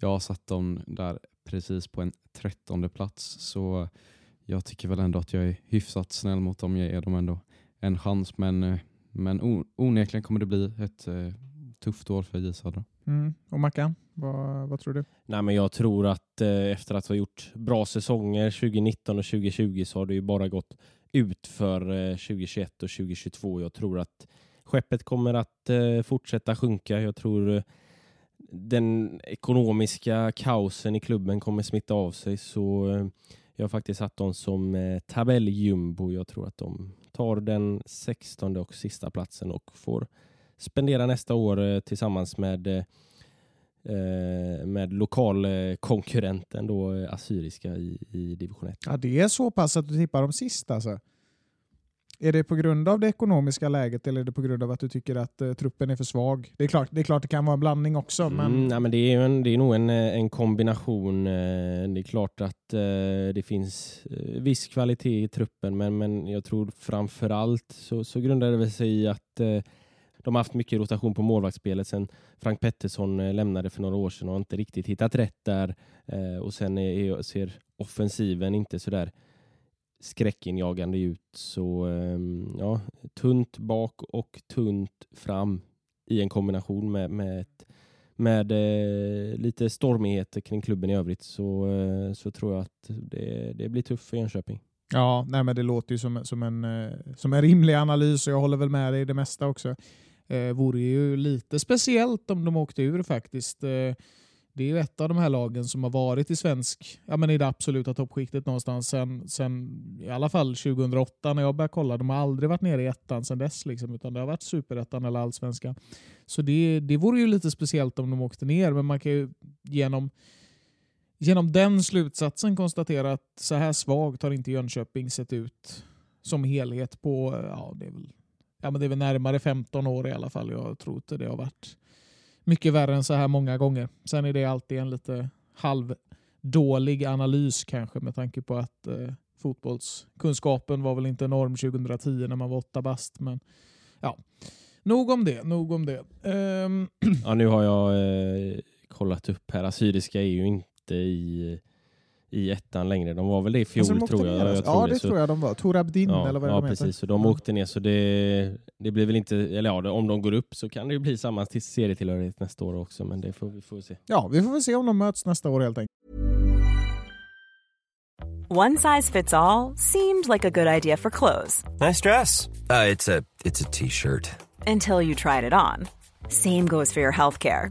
jag har satt dem där precis på en trettonde plats så jag tycker väl ändå att jag är hyfsat snäll mot dem. Jag ger dem ändå en chans men, eh, men onekligen kommer det bli ett eh, tufft år för J Södra. Mm. Och Mackan, vad, vad tror du? Nej, men jag tror att eh, efter att ha gjort bra säsonger 2019 och 2020 så har det ju bara gått ut för eh, 2021 och 2022. Jag tror att skeppet kommer att eh, fortsätta sjunka. Jag tror eh, den ekonomiska kaosen i klubben kommer smitta av sig. Så eh, jag har faktiskt satt dem som eh, tabelljumbo. Jag tror att de tar den 16 och sista platsen och får spendera nästa år eh, tillsammans med eh, eh med lokalkonkurrenten då eh, Assyriska i, i division 1. Ja, det är så pass att du tippar dem sist alltså. Är det på grund av det ekonomiska läget eller är det på grund av att du tycker att eh, truppen är för svag? Det är, klart, det är klart det kan vara en blandning också. Men... Mm, nej, men det, är en, det är nog en, eh, en kombination. Eh, det är klart att eh, det finns eh, viss kvalitet i truppen men, men jag tror framför allt så, så grundar det väl sig i att eh, de har haft mycket rotation på målvaktsspelet sen Frank Pettersson lämnade för några år sedan och inte riktigt hittat rätt där. Och sen är, är, ser offensiven inte så där skräckinjagande ut. Så ehm, ja, tunt bak och tunt fram i en kombination med, med, ett, med eh, lite stormigheter kring klubben i övrigt så, eh, så tror jag att det, det blir tufft för Jönköping. Ja, nej, men det låter ju som, som, en, eh, som en rimlig analys och jag håller väl med dig i det mesta också. Eh, vore ju lite speciellt om de åkte ur faktiskt. Eh, det är ju ett av de här lagen som har varit i svensk, ja men i det absoluta toppskiktet någonstans sen, sen i alla fall 2008 när jag började kolla. De har aldrig varit nere i ettan sen dess liksom, utan det har varit superettan eller allsvenskan. Så det, det vore ju lite speciellt om de åkte ner, men man kan ju genom Genom den slutsatsen konstatera att så här svagt har inte Jönköping sett ut som helhet på ja, det är väl, ja, men det är väl närmare 15 år i alla fall. Jag tror inte det har varit mycket värre än så här många gånger. Sen är det alltid en lite halvdålig analys kanske med tanke på att eh, fotbollskunskapen var väl inte enorm 2010 när man var åtta bast. Men ja, nog om det. Nog om det. Um... Ja, nu har jag eh, kollat upp här. Assyriska är ju inte i, i ettan längre. De var väl det i fjol alltså, de tror jag. ner, jag tror ja, det. det Så- tror jag de var. Tor Abdin Ja, eller vad ja de precis. heter. Så de åkte ner så det, det blir väl inte, eller ja, om de går upp så kan det ju bli samma till serietillhörighet nästa år också, men det får vi får se. Ja, vi får väl se om de möts nästa år helt enkelt. One size fits all seemed like a good idea for clothes Nice dress. Uh, it's a it's a t-shirt. until you tried it on. Same goes for your healthcare.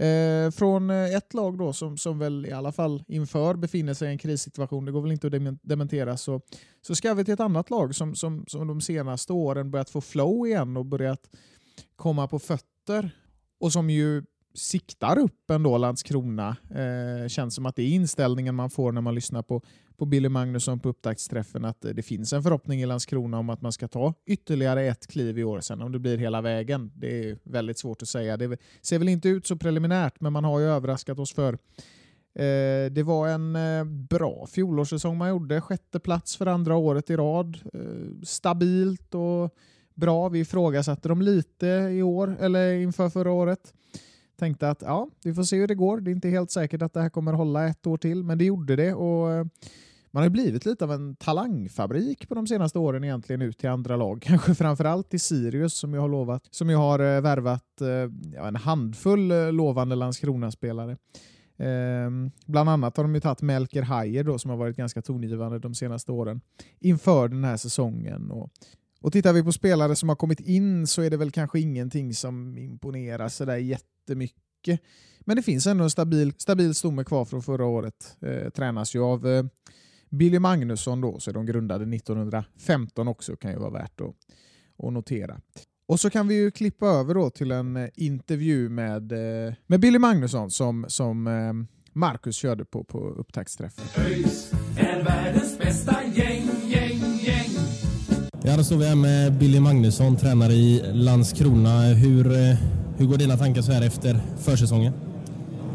Eh, från eh, ett lag då som, som väl i alla fall inför befinner sig i en krissituation, det går väl inte att dementera, så, så ska vi till ett annat lag som, som, som de senaste åren börjat få flow igen och börjat komma på fötter. Och som ju siktar upp ändå Landskrona. Eh, känns som att det är inställningen man får när man lyssnar på, på Billy Magnusson på upptaktsträffen att det finns en förhoppning i Landskrona om att man ska ta ytterligare ett kliv i år. Sen om det blir hela vägen, det är väldigt svårt att säga. Det ser väl inte ut så preliminärt, men man har ju överraskat oss för Eh, det var en eh, bra fjolårssäsong man gjorde. Sjätte plats för andra året i rad. Eh, stabilt och bra. Vi ifrågasatte dem lite i år, eller inför förra året. Tänkte att ja, vi får se hur det går. Det är inte helt säkert att det här kommer hålla ett år till, men det gjorde det. Och eh, man har blivit lite av en talangfabrik på de senaste åren egentligen ut till andra lag. Kanske framförallt till Sirius som jag har lovat, som jag har eh, värvat eh, ja, en handfull lovande Landskrona-spelare. Ehm, bland annat har de ju tagit Melker Hayer då, som har varit ganska tongivande de senaste åren inför den här säsongen. Och, och tittar vi på spelare som har kommit in så är det väl kanske ingenting som imponerar sådär jättemycket. Men det finns ändå en stabil, stabil stomme kvar från förra året. Eh, tränas ju av eh, Billy Magnusson då, så är de grundade 1915 också, kan ju vara värt att, att notera. Och så kan vi ju klippa över då till en eh, intervju med, eh, med Billy Magnusson som, som eh, Marcus körde på på upptaktsträffen. ÖIS är världens bästa gäng, gäng, gäng. Ja, då står vi här med Billy Magnusson, tränare i Landskrona. Hur, hur går dina tankar så här efter försäsongen?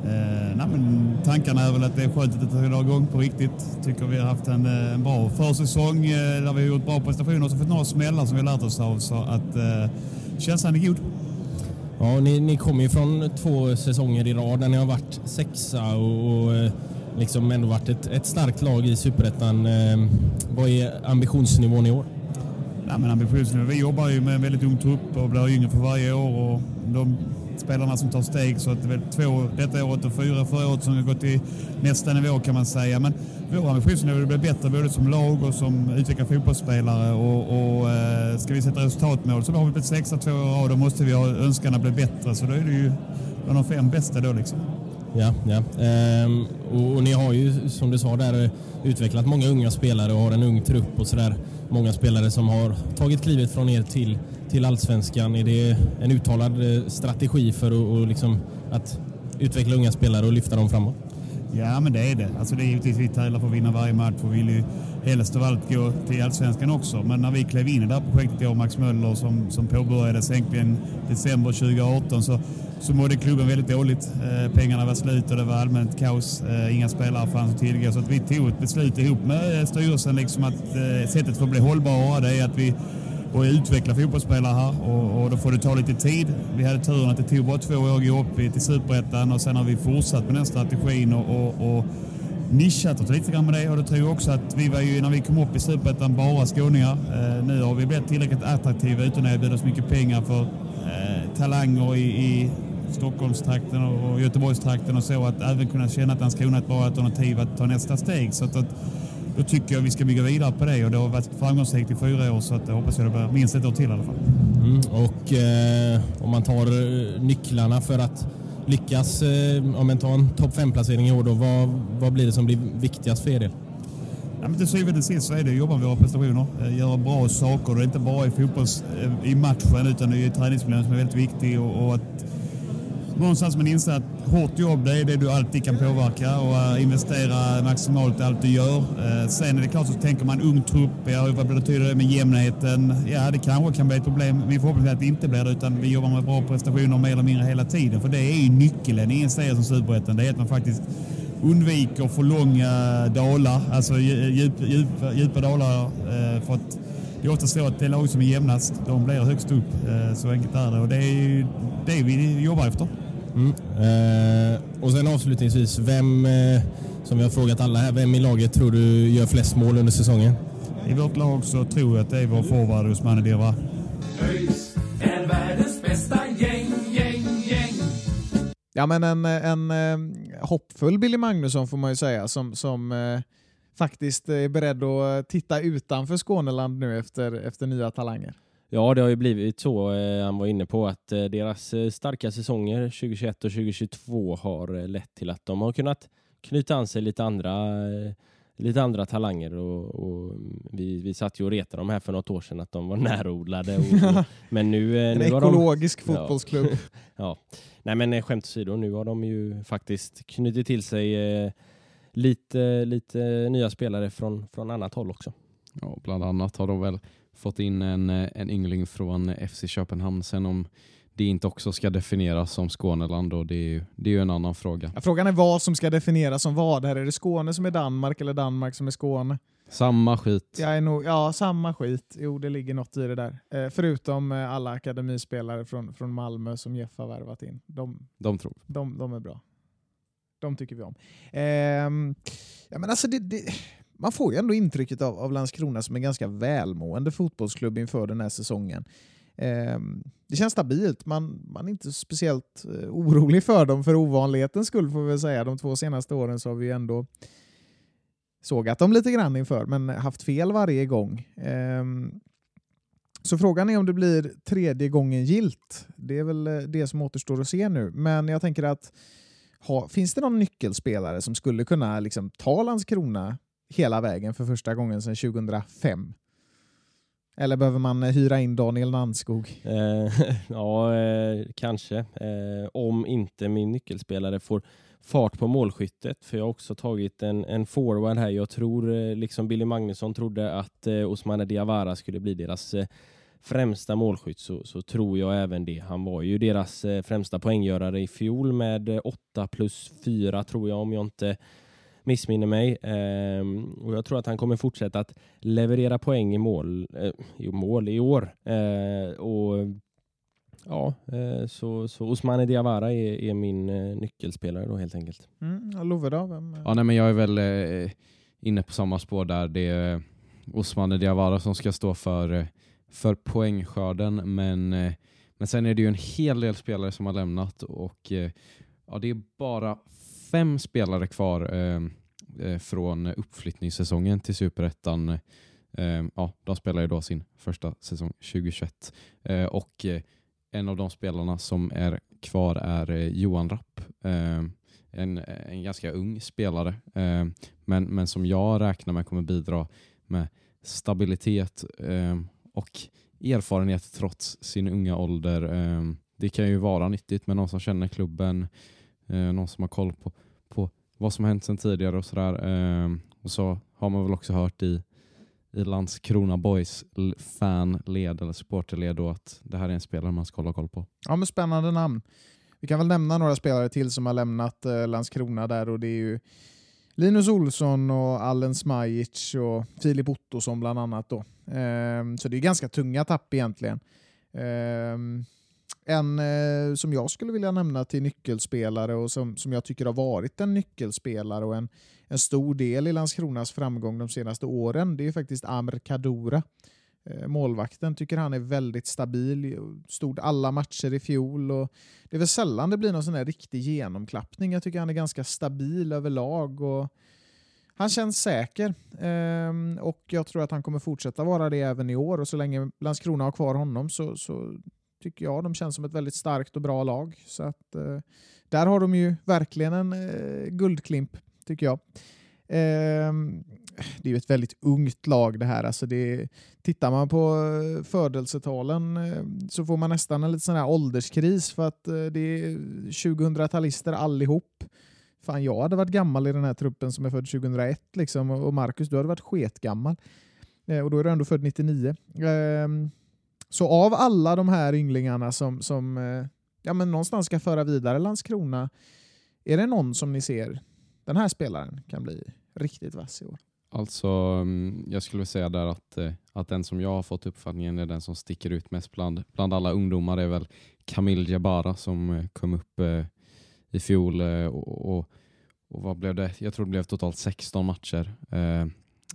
Eh, nej, men tankarna är väl att det är skönt att det drar igång på riktigt. Tycker vi har haft en, eh, en bra försäsong eh, där vi har gjort bra prestationer och så fått några smällar som vi har lärt oss av. Så att eh, känslan är god. Ja, ni, ni kommer ju från två säsonger i rad där ni har varit sexa och, och eh, liksom ändå varit ett, ett starkt lag i Superettan. Eh, Vad är ambitionsnivån i år? Nej, men ambitionsnivå. Vi jobbar ju med en väldigt ung trupp och blir yngre för varje år. Och de spelarna som tar steg så att det är väl två detta året och fyra förra året som har gått till nästa nivå kan man säga. Men vår ambitionsnivå är att bli bättre både som lag och som utvecklade fotbollsspelare. Och, och eh, ska vi sätta resultatmål så har vi blivit sexa två år i rad. Då måste vi ha önskan att bli bättre. Så då är det ju bland de fem bästa då liksom. Ja, ja. Ehm, och, och ni har ju som du sa där utvecklat många unga spelare och har en ung trupp och sådär. Många spelare som har tagit klivet från er till, till allsvenskan. Är det en uttalad eh, strategi för att, och liksom, att utveckla unga spelare och lyfta dem framåt? Ja, men det är det. Alltså det är givetvis vi tävlar för att vinna varje match och vill ju helst av allt gå till allsvenskan också. Men när vi klev in i det här projektet, jag och Max Möller som, som påbörjades egentligen december 2018 så, så mådde klubben väldigt dåligt. Eh, pengarna var slut och det var allmänt kaos. Eh, inga spelare fanns att tillgå. Så att vi tog ett beslut ihop med eh, styrelsen liksom att eh, sättet för att bli hållbara det är att vi och utveckla fotbollsspelare här och, och då får det ta lite tid. Vi hade turen att det tog bara två år att gå upp till Superettan och sen har vi fortsatt med den strategin och, och, och nischat oss lite grann med det och då tror jag också att vi var ju när vi kom upp i Superettan bara skåningar. Eh, nu har vi blivit tillräckligt attraktiva utan att erbjuda så mycket pengar för eh, talanger i, i Stockholmstrakten och Göteborgstrakten och så att även kunna känna att Landskrona är ett bra alternativ att ta nästa steg. Så att, att, då tycker jag vi ska bygga vidare på det och det har varit framgångsrikt i fyra år så att jag hoppas jag det blir minst ett år till i alla fall. Mm. Och eh, om man tar eh, nycklarna för att lyckas, eh, om man tar en topp 5-placering i år, då, vad, vad blir det som blir viktigast för er del? Ja, men till syvende och sist så är det att jobba med våra prestationer, eh, göra bra saker. Det är inte bara i fotbolls, eh, i matchen utan i träningsmiljön som är väldigt viktig och, och att någonstans man inser att hårt jobb det är det du alltid kan påverka och eh, investera maximalt i allt du gör. Eh, sen är det klart så tänker man ung trupp, ja, vad betyder det med jämnheten? Ja, det kanske kan bli ett problem. Min förhoppning är att det inte blir det utan vi jobbar med bra prestationer mer eller mindre hela tiden. För det är ju nyckeln i en serie som Superettan. Det är att man faktiskt undviker för långa dalar, alltså djup, djupa, djupa dalar. Eh, för att det är ofta så att det lag som är jämnast, de blir högst upp. Så enkelt är det och det är ju det vi jobbar efter. Mm. Eh, och sen avslutningsvis, vem, eh, som vi har frågat alla här, vem i laget tror du gör flest mål under säsongen? I vårt lag så tror jag att det är vår forward Usmane Dirva. ÖIS är världens bästa gäng, gäng, gäng. Ja, men en, en eh, hoppfull Billy Magnusson får man ju säga som, som eh, faktiskt är beredd att titta utanför Skåneland nu efter, efter nya talanger. Ja, det har ju blivit så. Eh, han var inne på att eh, deras eh, starka säsonger 2021 och 2022 har lett till att de har kunnat knyta an sig lite andra, lite andra talanger. Och, och vi, vi satt ju och retade dem här för något år sedan att de var närodlade. Och, och, men nu, En nu har de, ekologisk fotbollsklubb. ja. Nej men skämt åsido, nu har de ju faktiskt knutit till sig lite, lite nya spelare från, från annat håll också. Ja, bland annat har de väl fått in en, eh, en yngling från FC Köpenhamn. Sen om det inte också ska definieras som Skåneland och det är ju, det är ju en annan fråga. Ja, frågan är vad som ska definieras som vad. Här är det Skåne som är Danmark eller Danmark som är Skåne? Samma skit. Jag är nog, ja, samma skit. Jo, det ligger något i det där. Eh, förutom eh, alla akademispelare från, från Malmö som Jeff har värvat in. De, De tror. de, de är bra. De tycker vi om. Ehm, ja, men alltså det, det, man får ju ändå intrycket av, av Landskrona som en ganska välmående fotbollsklubb inför den här säsongen. Eh, det känns stabilt. Man, man är inte speciellt eh, orolig för dem för ovanlighetens skull får vi väl säga. De två senaste åren så har vi ändå sågat dem lite grann inför, men haft fel varje gång. Eh, så frågan är om det blir tredje gången gilt. Det är väl eh, det som återstår att se nu. Men jag tänker att ha, finns det någon nyckelspelare som skulle kunna liksom, ta Landskrona hela vägen för första gången sedan 2005? Eller behöver man eh, hyra in Daniel Nannskog? Eh, ja, eh, kanske. Eh, om inte min nyckelspelare får fart på målskyttet. För jag har också tagit en, en forward här. Jag tror, eh, liksom Billy Magnusson trodde att eh, Osmane Diawara skulle bli deras eh, främsta målskytt så, så tror jag även det. Han var ju deras eh, främsta poänggörare i fjol med eh, 8 plus 4 tror jag om jag inte missminner mig. Ehm, och jag tror att han kommer fortsätta att leverera poäng i mål, eh, i, mål i år. Eh, och Ja, eh, så, så Osmane Diawara är, är min eh, nyckelspelare då helt enkelt. Mm, Love då? Vem? Ja, nej, men jag är väl eh, inne på samma spår där. Det är Osmane Diawara som ska stå för, eh, för poängskörden, men, eh, men sen är det ju en hel del spelare som har lämnat och eh, ja, det är bara fem spelare kvar eh, eh, från uppflyttningssäsongen till Superettan. Eh, ja, de spelar ju då sin första säsong 2021 eh, och eh, en av de spelarna som är kvar är eh, Johan Rapp. Eh, en, en ganska ung spelare, eh, men, men som jag räknar med kommer bidra med stabilitet eh, och erfarenhet trots sin unga ålder. Eh, det kan ju vara nyttigt med någon som känner klubben, eh, någon som har koll på, på vad som har hänt sedan tidigare och sådär. Eh, och så har man väl också hört i, i Landskrona Boys fanled eller supporterled då att det här är en spelare man ska hålla koll på. Ja, men spännande namn. Vi kan väl nämna några spelare till som har lämnat eh, Landskrona där och det är ju Linus Olsson och Allen Smajic och Filip Ottosson bland annat. Då. Eh, så det är ganska tunga tapp egentligen. Eh, en eh, som jag skulle vilja nämna till nyckelspelare och som, som jag tycker har varit en nyckelspelare och en, en stor del i Landskronas framgång de senaste åren, det är faktiskt Amr Kadura. Eh, Målvakten tycker han är väldigt stabil, stod alla matcher i fjol och det är väl sällan det blir någon sån här riktig genomklappning. Jag tycker han är ganska stabil överlag och han känns säker ehm, och jag tror att han kommer fortsätta vara det även i år och så länge Landskrona har kvar honom så, så tycker jag de känns som ett väldigt starkt och bra lag. Så att, eh, där har de ju verkligen en eh, guldklimp tycker jag. Eh, det är ju ett väldigt ungt lag det här. Alltså det, tittar man på eh, födelsetalen eh, så får man nästan en lite sån här ålderskris för att eh, det är 2000-talister allihop. Fan, jag hade varit gammal i den här truppen som är född 2001 liksom, och Marcus, du hade varit sketgammal. Eh, och då är du ändå född 99. Så av alla de här ynglingarna som, som eh, ja, men någonstans ska föra vidare Landskrona, är det någon som ni ser, den här spelaren kan bli riktigt vass i år? Alltså, mm, jag skulle vilja säga där att, eh, att den som jag har fått uppfattningen är den som sticker ut mest bland, bland alla ungdomar är väl Kamil Jabara som eh, kom upp i fjol och, och, och vad blev det? Jag tror det blev totalt 16 matcher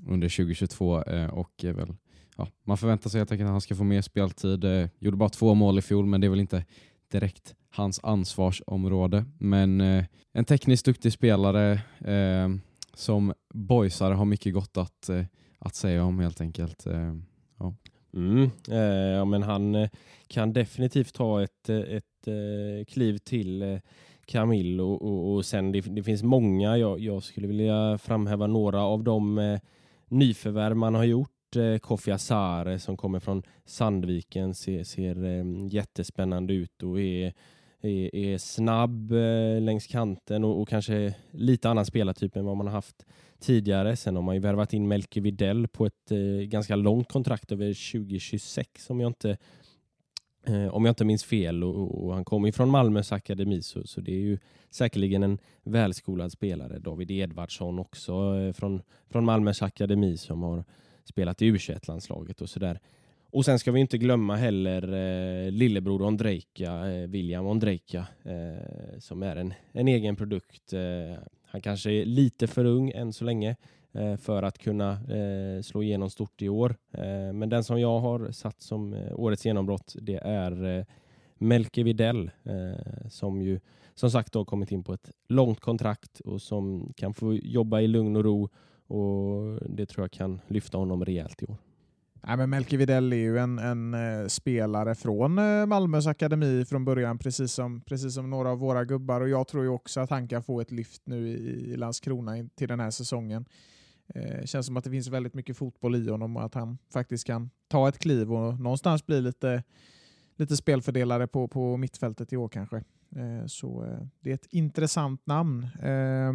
under 2022 och är väl, ja, man förväntar sig helt enkelt att han ska få mer speltid. Eh, gjorde bara två mål i fjol men det är väl inte direkt hans ansvarsområde. Men eh, en tekniskt duktig spelare eh, som boysare har mycket gott att, eh, att säga om helt enkelt. Eh, ja. Mm, eh, ja, men han eh, kan definitivt ta ett, eh, ett eh, kliv till eh, Camille och, och, och sen det, det finns många. Jag, jag skulle vilja framhäva några av de eh, nyförvärv man har gjort. Eh, Kofi Asare eh, som kommer från Sandviken ser, ser eh, jättespännande ut och är, är, är snabb eh, längs kanten och, och kanske lite annan spelartyp än vad man har haft tidigare. Sen har man ju värvat in Melke Videll på ett eh, ganska långt kontrakt över 2026 om jag inte Eh, om jag inte minns fel, och, och han kommer ju från Malmös akademi, så, så det är ju säkerligen en välskolad spelare. David Edvardsson också eh, från, från Malmös akademi som har spelat i u landslaget och sådär. Och sen ska vi inte glömma heller eh, lillebror Ondrejka, eh, William Ondrejka, eh, som är en, en egen produkt. Eh, han kanske är lite för ung än så länge eh, för att kunna eh, slå igenom stort i år. Eh, men den som jag har satt som eh, årets genombrott, det är eh, Melke Videll som ju som sagt har kommit in på ett långt kontrakt och som kan få jobba i lugn och ro och det tror jag kan lyfta honom rejält i år. Nej, men Melke Videll är ju en, en eh, spelare från eh, Malmös akademi från början, precis som, precis som några av våra gubbar. Och Jag tror ju också att han kan få ett lyft nu i, i Landskrona in, till den här säsongen. Eh, känns som att det finns väldigt mycket fotboll i honom och att han faktiskt kan ta ett kliv och någonstans bli lite, lite spelfördelare på, på mittfältet i år kanske. Eh, så det är ett intressant namn. Eh,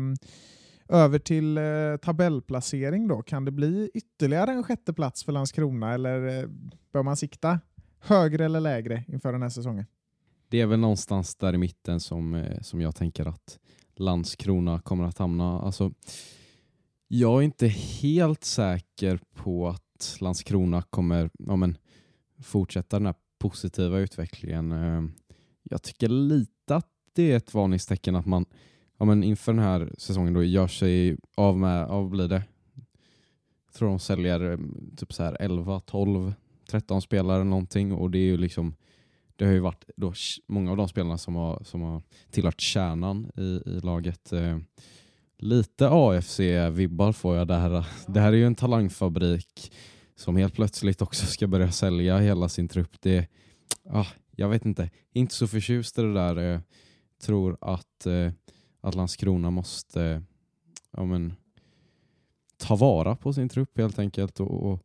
över till eh, tabellplacering då. Kan det bli ytterligare en sjätte plats för Landskrona eller eh, bör man sikta högre eller lägre inför den här säsongen? Det är väl någonstans där i mitten som, eh, som jag tänker att Landskrona kommer att hamna. Alltså, jag är inte helt säker på att Landskrona kommer ja, men, fortsätta den här positiva utvecklingen. Eh, jag tycker lite att det är ett varningstecken att man ja, men inför den här säsongen då gör sig av med, av blir det? Jag tror de säljer eh, typ så här 11, 12, 13 spelare någonting och det är ju liksom det har ju varit då många av de spelarna som har, som har tillhört kärnan i, i laget. Eh, lite AFC-vibbar får jag där. Det här är ju en talangfabrik som helt plötsligt också ska börja sälja hela sin trupp. Det, ah, jag vet inte, inte så förtjust i det där. Jag tror att eh, att Landskrona måste ja, men, ta vara på sin trupp helt enkelt och, och,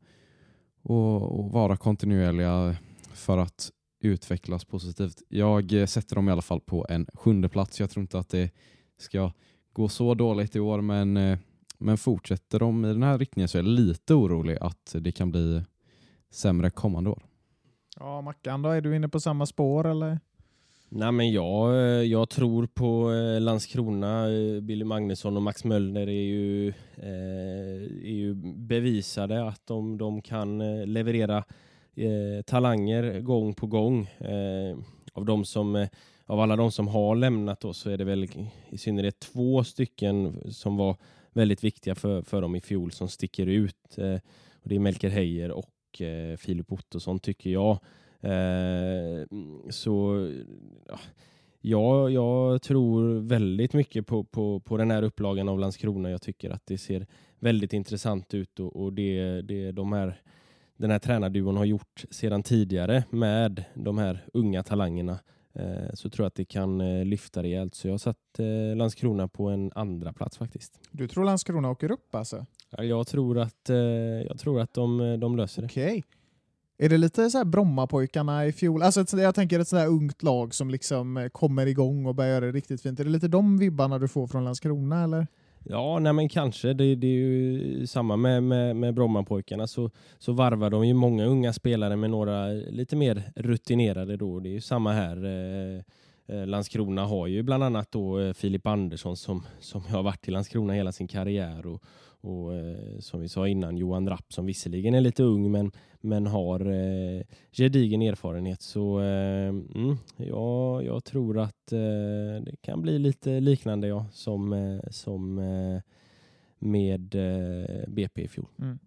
och, vara kontinuerliga för att utvecklas positivt. Jag sätter dem i alla fall på en sjunde plats. Jag tror inte att det ska gå så dåligt i år, men, men fortsätter de i den här riktningen så är jag lite orolig att det kan bli sämre kommande år. Ja, Mackan då, är du inne på samma spår eller? Nej, men jag, eh, jag tror på eh, Landskrona. Eh, Billy Magnusson och Max Möllner är ju, är ju bevisade att de, de kan leverera talanger gång på gång. av, de som, av alla de som har lämnat oss så är det väl i synnerhet två stycken som var väldigt viktiga för, för dem i fjol som sticker ut. och det är Melker Heier och Filip Ottosson tycker jag. Eh, så ja, jag tror väldigt mycket på, på, på den här upplagan av Landskrona. Jag tycker att det ser väldigt intressant ut och, och det, det de här, den här tränarduon har gjort sedan tidigare med de här unga talangerna eh, så tror jag att det kan eh, lyfta rejält. Så jag har satt Landskrona på en andra plats faktiskt. Du tror Landskrona åker upp alltså? jag tror att, jag tror att de, de löser det. Okay. Är det lite så här Brommapojkarna i fjol? Alltså jag tänker ett sådär ungt lag som liksom eh, kommer igång och börjar göra det riktigt fint. Är det lite de vibbarna du får från Landskrona eller? Ja, nej men kanske. Det, det är ju samma med, med, med Brommapojkarna. Så, så varvar de ju många unga spelare med några lite mer rutinerade. Då. Det är ju samma här. Eh, eh Landskrona har ju bland annat då eh, Filip Andersson som, som har varit i Landskrona hela sin karriär och, och eh, som vi sa innan Johan Rapp som visserligen är lite ung men, men har eh, gedigen erfarenhet. Så eh, mm, ja, jag tror att eh, det kan bli lite liknande ja, som, eh, som eh, med eh, BP i fjol. Mm.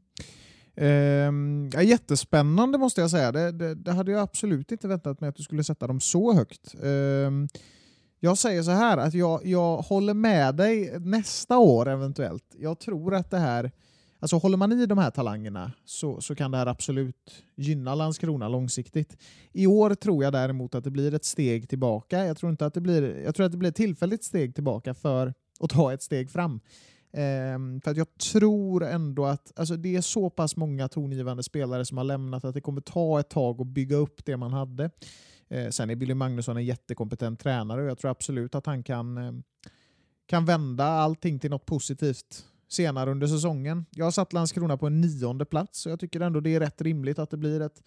Eh, ja, jättespännande måste jag säga. Det, det, det, hade jag absolut inte väntat mig att du skulle sätta dem så högt. Eh, jag säger så här att jag, jag håller med dig nästa år eventuellt. Jag tror att det här, alltså håller man i de här talangerna så, så kan det här absolut gynna Landskrona långsiktigt. I år tror jag däremot att det blir ett steg tillbaka. Jag tror, inte att det blir, jag tror att det blir ett tillfälligt steg tillbaka för att ta ett steg fram. Um, för att jag tror ändå att alltså det är så pass många tongivande spelare som har lämnat att det kommer ta ett tag att bygga upp det man hade. Eh, sen är Billy Magnusson en jättekompetent tränare och jag tror absolut att han kan, eh, kan vända allting till något positivt senare under säsongen. Jag har satt Landskrona på en nionde plats och jag tycker ändå det är rätt rimligt att det blir ett,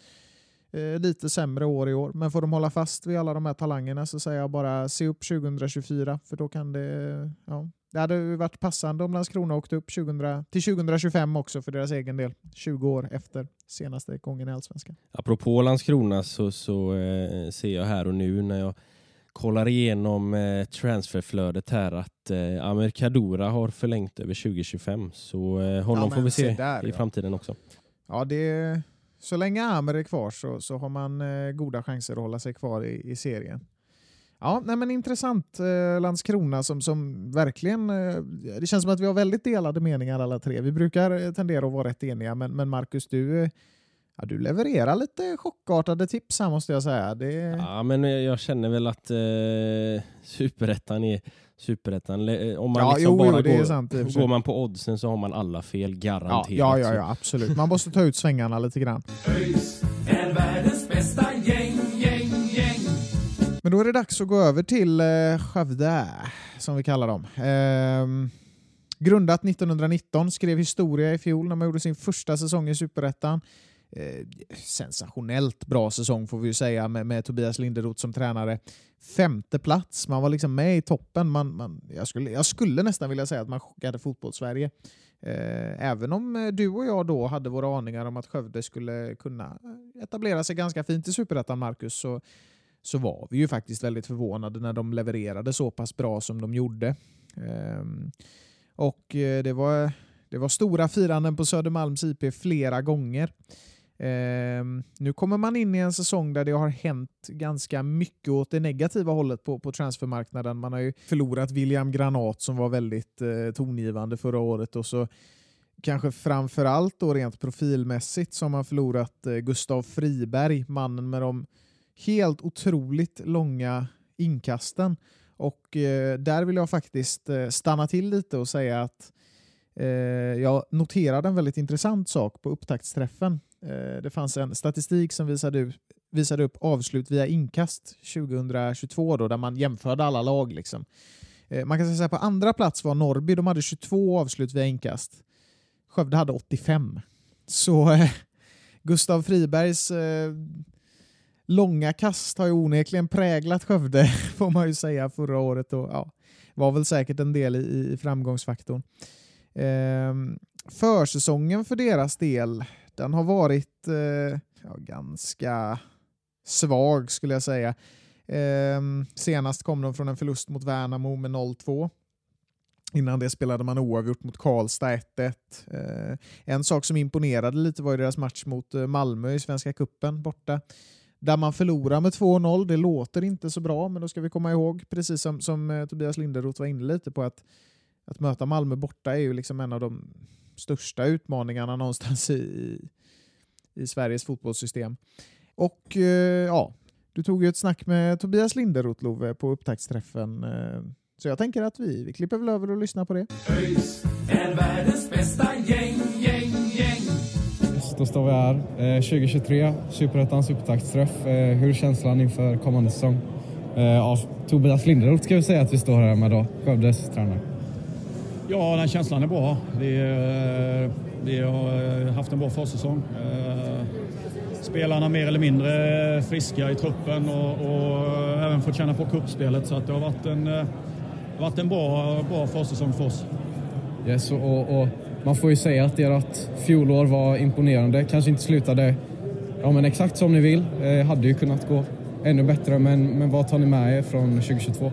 Eh, lite sämre år i år, men får de hålla fast vid alla de här talangerna så säger jag bara se upp 2024 för då kan det... Ja, det hade varit passande om Landskrona åkte upp 2000, till 2025 också för deras egen del. 20 år efter senaste gången i Allsvenskan. Apropå Landskrona så, så eh, ser jag här och nu när jag kollar igenom eh, transferflödet här att eh, Kadura har förlängt över 2025 så eh, honom Ja, får vi se se där, i ja. framtiden också. Ja, det, så länge Amer är kvar så, så har man eh, goda chanser att hålla sig kvar i, i serien. Ja, nej men intressant. Eh, Landskrona som, som verkligen... Eh, det känns som att vi har väldigt delade meningar alla tre. Vi brukar eh, tendera att vara rätt eniga, men, men Marcus, du, eh, ja, du levererar lite chockartade tips här måste jag säga. Det, Ja, men jag känner väl att eh, superettan är superettan. Le- Om man Ja, liksom jo, bara jo, går, sant går man på oddsen så har man alla fel ja, garanterat. ja, ja, Så- ja, absolut. Man måste ta ut svängarna lite grann. Är världens bästa gäng, gäng, gäng. Men då är det dags att gå över till eh, Skövde, som vi kallar dem. Ehm, grundat 1919, skrev historia i fjol när man gjorde sin första säsong i Superettan. Eh, sensationellt bra säsong får vi ju säga med, med Tobias Linderoth som tränare. Femte plats, man var liksom med i toppen. Man, man, jag, skulle, jag skulle nästan vilja säga att man chockade fotbollssverige. Eh, även om eh, du och jag då hade våra aningar om att Skövde skulle kunna etablera sig ganska fint i Superettan, Marcus, så så var vi ju faktiskt väldigt förvånade när de levererade så pass bra som de gjorde. Ehm, eh, och det var, det var stora firanden på Södermalms IP flera gånger. Eh, nu kommer man in i en säsong där det har hänt ganska mycket åt det negativa hållet på, på transfermarknaden. Man har ju förlorat William Granat som var väldigt eh, tongivande förra året och så kanske framförallt då rent profilmässigt som har förlorat eh, Gustav Friberg, mannen med de helt otroligt långa inkasten. Och eh, där vill jag faktiskt eh, stanna till lite och säga att eh, jag noterade en väldigt intressant sak på upptaktsträffen. Eh, det fanns en statistik som visade, ut, visade upp avslut via inkast 2022 då, där man jämförde alla lag. Liksom. Eh, man kan säga att på andra plats var Norrby, de hade 22 avslut via inkast. Skövde hade 85. Så eh, Gustav Fribergs eh, långa kast har ju onekligen präglat Skövde, får man ju säga, förra året. Och, ja, var väl säkert en del i, i framgångsfaktorn. Eh, försäsongen för deras del, den har varit eh, ja, ganska svag skulle jag säga. Eh, senast kom de från en förlust mot Värnamo med 0-2. Innan det spelade man oavgjort mot Karlstad 1-1. Eh, en sak som imponerade lite var ju deras match mot eh, Malmö i Svenska Kuppen borta. Där man förlorar med 2-0. Det låter inte så bra, men då ska vi komma ihåg, precis som, som eh, Tobias Linderoth var inne lite på, att, att möta Malmö borta är ju liksom en av de största utmaningarna någonstans i, i Sveriges fotbollssystem. Och eh, ja, du tog ju ett snack med Tobias Linderoth, Love, på upptaktsträffen. Eh, så jag tänker att vi, vi klipper väl över och lyssnar på det. ÖIS är världens bästa gäng, gäng, gäng. Då står vi här. Eh, 2023, Superettans upptaktsträff. Eh, hur är känslan inför kommande säsong? Eh, ja, Tobias Linderoth ska vi säga att vi står här med då, Skövdes tränare. Ja, den känslan är bra. Vi, eh, vi har eh, haft en bra försäsong. Eh, spelarna mer eller mindre friska i truppen och, och även fått känna på kuppspelet så att det har varit en, varit en bra, bra försäsong för oss. Yes, och, och man får ju säga att ert fjolår var imponerande. Kanske inte slutade ja, men exakt som ni vill. Eh, hade ju kunnat gå ännu bättre, men, men vad tar ni med er från 2022?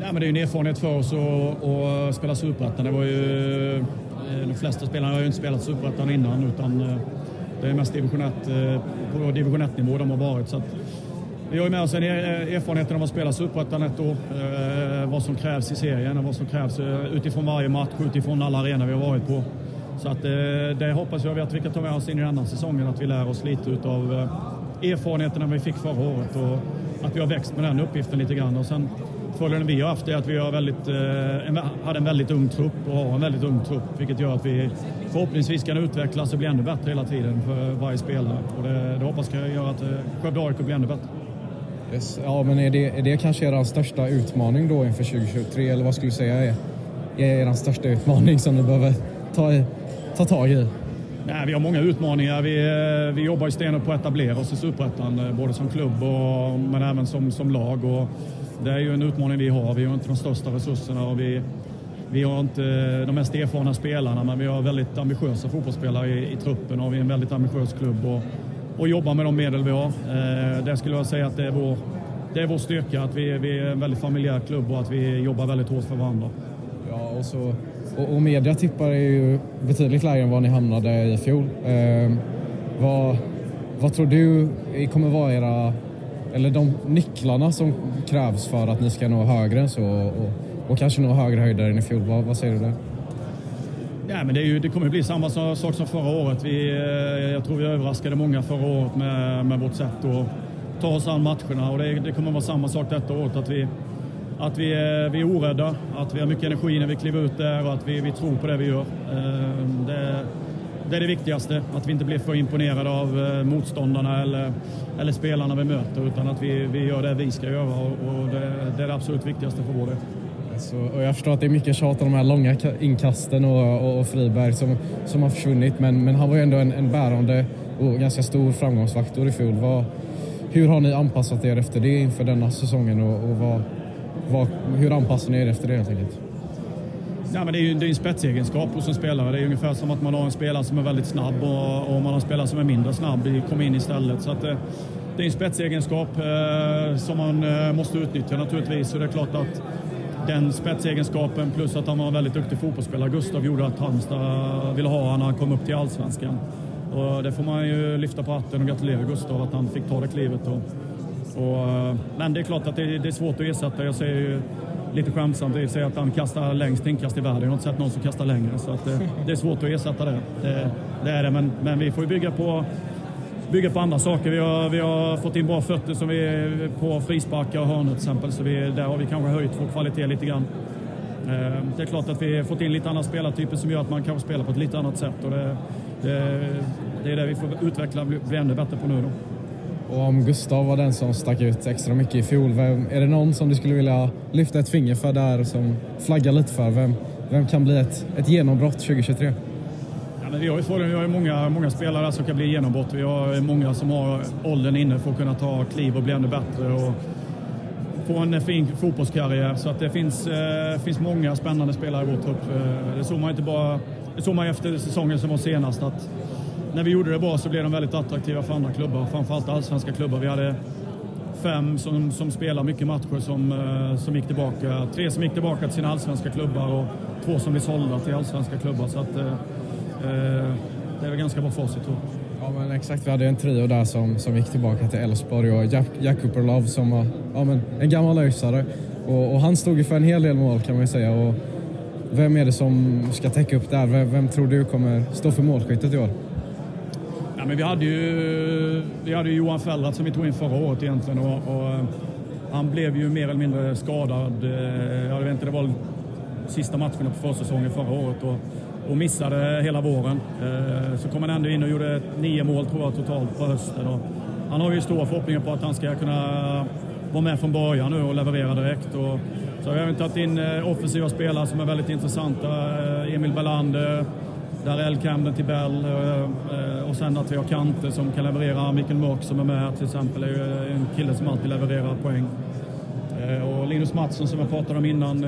Nej, men det är ju en erfarenhet för oss att, att spela superettan. Det var ju, eh, de flesta spelarna har ju inte spelat superettan innan utan eh, det är mest division 1, eh, på division 1-nivå de har varit. Så att vi har ju med oss en erfarenhet av att spela superettan ett år. Vad som krävs i serien och vad som krävs utifrån varje match, utifrån alla arenor vi har varit på. Så att det hoppas jag att vi kan ta med oss in i denna säsongen, att vi lär oss lite utav erfarenheterna vi fick förra året och att vi har växt med den uppgiften lite grann. Och sen fördelen vi har haft är att vi har väldigt, eh, en, hade en väldigt ung trupp och har en väldigt ung trupp, vilket gör att vi förhoppningsvis kan utvecklas och bli ännu bättre hela tiden för varje spelare. Och det, det hoppas jag göra att eh, Skövde AIK blir ännu bättre. Yes. Ja, men är det, är det kanske er största utmaning då inför 2023? Eller vad skulle du säga är, är er största utmaning som ni behöver ta, ta tag i? Nej, vi har många utmaningar. Vi, eh, vi jobbar ju stenhårt på att etablera oss i Superettan, både som klubb och, men även som, som lag. Och det är ju en utmaning vi har. Vi har inte de största resurserna och vi, vi har inte eh, de mest erfarna spelarna, men vi har väldigt ambitiösa fotbollsspelare i, i truppen och vi är en väldigt ambitiös klubb och, och jobbar med de medel vi har. Eh, det skulle jag säga att det är vår, det är vår styrka, att vi, vi är en väldigt familjär klubb och att vi jobbar väldigt hårt för varandra. Ja, och, så, och, och media tippar är ju betydligt lägre än vad ni hamnade i fjol. Eh, vad, vad tror du kommer vara era, eller de nycklarna som krävs för att ni ska nå högre än så och, och kanske nå högre höjder än i fjol? Vad, vad säger du där? Ja, men det, är ju, det kommer bli samma sak som förra året. Vi, eh, jag tror vi överraskade många förra året med, med vårt sätt att ta oss an matcherna och det, det kommer vara samma sak detta året. Att vi, att vi är, vi är orädda, att vi har mycket energi när vi kliver ut där och att vi, vi tror på det vi gör. Eh, Det, det är det viktigaste, att vi inte blir för imponerade av eh, motståndarna eller, eller spelarna vi möter utan att vi, vi gör det vi ska göra och, och det, det är det absolut viktigaste för vår del. Så, och jag förstår att det är mycket tjat om de här långa inkasten och, och, och Friberg som, som har försvunnit men, men han var ju ändå en, en bärande och ganska stor framgångsfaktor i fjol. Vad, hur har ni anpassat er efter det inför denna säsongen och, och vad, vad, hur anpassar ni er efter det helt enkelt? Ja, men det är ju det är en spetsegenskap hos en spelare. Det är ungefär som att man har en spelare som är väldigt snabb och, och man har en spelare som är mindre snabb kommer in istället. Så att, eh, det är en spetsegenskap eh, som man eh, måste utnyttja naturligtvis. Och det är klart att den spetsegenskapen plus att han var en väldigt duktig fotbollsspelare, Gustav, gjorde att Halmstad ville ha honom när han kom upp till allsvenskan. Och det får man ju lyfta på hatten och gratulera Gustav att han fick ta det klivet. Och, och, men det är klart att det, det är svårt att ersätta. Jag säger ju lite skämtsamt i säger att han kastar längst inkast i världen. Jag har inte sett någon som kastar längre. Så att det, det är svårt att ersätta det. Det, det är det, men, men vi får ju bygga på bygga på andra saker. Vi har, vi har fått in bra fötter som vi, på frisparkar och hörnor till exempel. Så vi, där har vi kanske höjt vår kvalitet lite grann. Eh, Det är klart att vi har fått in lite andra spelartyper som gör att man kanske spelar på ett lite annat sätt. Och det, det, det är det vi får utveckla och bli, bli ännu bättre på nu. Då. Och om Gustav var den som stack ut extra mycket i fjol, vem, är det någon som du skulle vilja lyfta ett finger för där som flaggar lite för? Vem, vem kan bli ett, ett genombrott 2023? Ja, men vi har ju, vi har ju många, många spelare som kan bli genombrott. Vi har många som har åldern inne för att kunna ta kliv och bli ännu bättre. Och få en fin fotbollskarriär. Så att det finns, eh, finns många spännande spelare i vår trupp. Eh, det såg man inte bara det såg man efter säsongen som var senast att när vi gjorde det bra så blev de väldigt attraktiva för andra klubbar, framförallt allsvenska klubbar. Vi hade fem som, som spelar mycket matcher som, eh, som gick tillbaka. Tre som gick tillbaka till sina allsvenska klubbar och två som blev sålda till allsvenska klubbar. Så att, eh, eh, det är väl ganska bra facit tror jag. Ja men exakt, vi hade en trio där som, som gick tillbaka till Elfsborg och Jack, Jack Cooperlove som var ja, men en gammal öisare. Och, och han stod ju för en hel del mål kan man ju säga. Och vem är det som ska täcka upp där? Vem, vem tror du kommer stå för målskyttet i år? Ja, men vi hade ju vi hade ju Johan Fellrat som vi tog in förra året egentligen. Och, och, eh, han blev ju mer eller mindre skadad. Eh, jag vet inte, det var sista matcherna på försäsongen förra året och, och missade hela våren. Eh, så kom han ändå in och gjorde nio mål tror jag totalt på hösten. Och han har ju stora förhoppningar på att han ska kunna vara med från början nu och leverera direkt. Och, så har vi även tagit in offensiva spelare som är väldigt intressanta. Emil Bellander, Darrell Camden till Bell eh, eh, och sen att vi har Kante som kan leverera. Mikael Mörk som är med till exempel är ju eh, en kille som alltid levererar poäng. Och Linus Mattsson som jag pratade om innan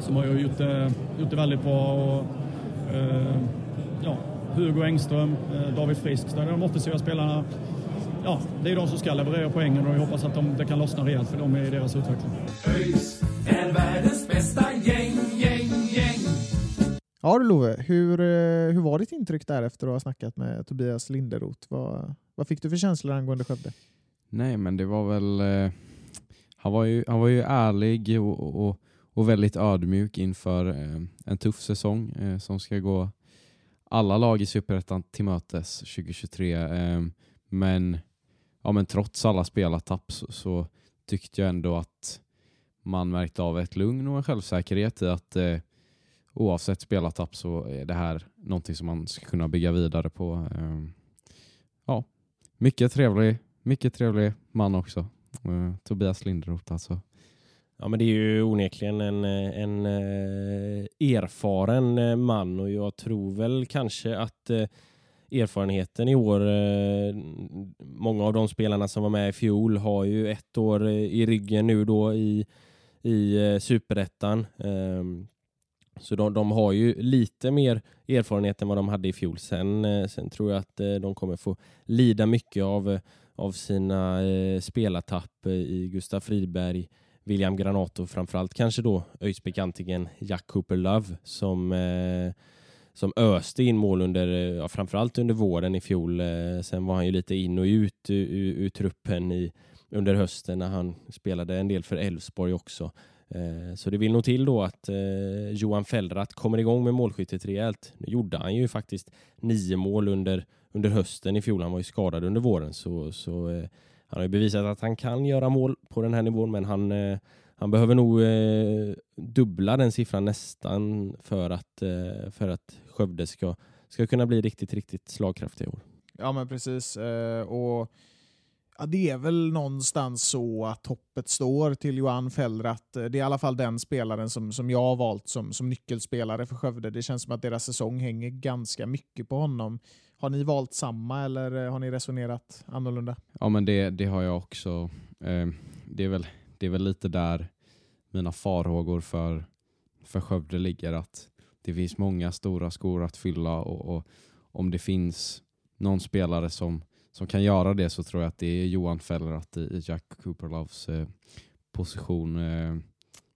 som har ju gjort det, gjort det väldigt bra. Och, ja, Hugo Engström, David Frisk, är de offensiva spelarna. Ja, det är de som ska leverera poängen och jag hoppas att de, det kan lossna rejält för dem i deras utveckling. Ja du Love, hur, eh, hur var ditt intryck där efter att ha snackat med Tobias Linderoth? Vad, vad fick du för känslor angående Skövde? Nej, men det var väl... Eh, han, var ju, han var ju ärlig och, och, och väldigt ödmjuk inför eh, en tuff säsong eh, som ska gå alla lag i Superettan till mötes 2023. Eh, men, ja, men trots alla spelartapp så, så tyckte jag ändå att man märkte av ett lugn och en självsäkerhet i att eh, oavsett spelartapp så är det här någonting som man ska kunna bygga vidare på. Ehm, ja, mycket trevlig, mycket trevlig man också. Eh, Tobias Linderoth alltså. Ja, men det är ju onekligen en, en eh, erfaren eh, man och jag tror väl kanske att erfarenheten i år, många av de spelarna som var med i fjol har ju ett år i ryggen nu då i, i superettan. Ehm, så de, de har ju lite mer erfarenhet än vad de hade i fjol. Sen, eh, sen tror jag att eh, de kommer få lida mycket av, eh, av sina spelartapp i Gustav Friberg, William Granato och framförallt kanske då öis Jack Cooper Love som, eh, som öste in mål under, ja, framförallt under våren i fjol. Eh, sen var han ju lite in och ut ur, ur truppen i, under hösten när han spelade en del för Elfsborg också. Eh, så det vill nog till då att eh, Johan Fellrath kommer igång med målskyttet rejält. Nu gjorde han ju faktiskt nio mål under, under hösten i fjol. Han var ju skadad under våren så, så eh, han har ju bevisat att han kan göra mål på den här nivån men han, han behöver nog dubbla den siffran nästan för att, för att Skövde ska, ska kunna bli riktigt, riktigt slagkraftiga i år. Ja men precis. och ja, Det är väl någonstans så att hoppet står till Johan Fellrath. Eh, det är i alla fall den spelaren som, som jag har valt som, som nyckelspelare för Skövde. Det känns som att deras säsong hänger ganska mycket på honom. Har ni valt samma eller eh, har ni resonerat annorlunda? Ja, men det, det har jag också. Eh, det, är väl, det är väl lite där mina farhågor för, för Skövde ligger. Att det finns många stora skor att fylla och, och om det finns någon spelare som, som kan göra det så tror jag att det är Johan Fellrath eh, i Jack Cooperloves eh, position. Eh,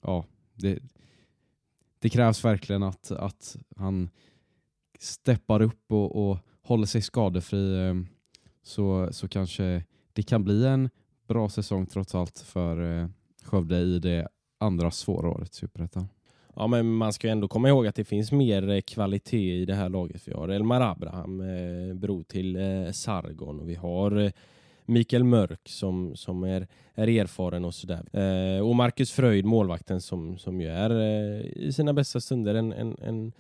ja, det, det krävs verkligen att, att han steppar upp och, och håller sig skadefri eh, så, så kanske det kan bli en bra säsong trots allt för eh, Skövde i det andra svåra året i Superettan. Ja, men man ska ändå komma ihåg att det finns mer eh, kvalitet i det här laget. Vi har Elmar Abraham, eh, bror till eh, Sargon och vi har eh, Mikael Mörk som, som är, är erfaren och sådär. Eh, och Marcus Fröjd, målvakten som, som ju är eh, i sina bästa stunder en, en, en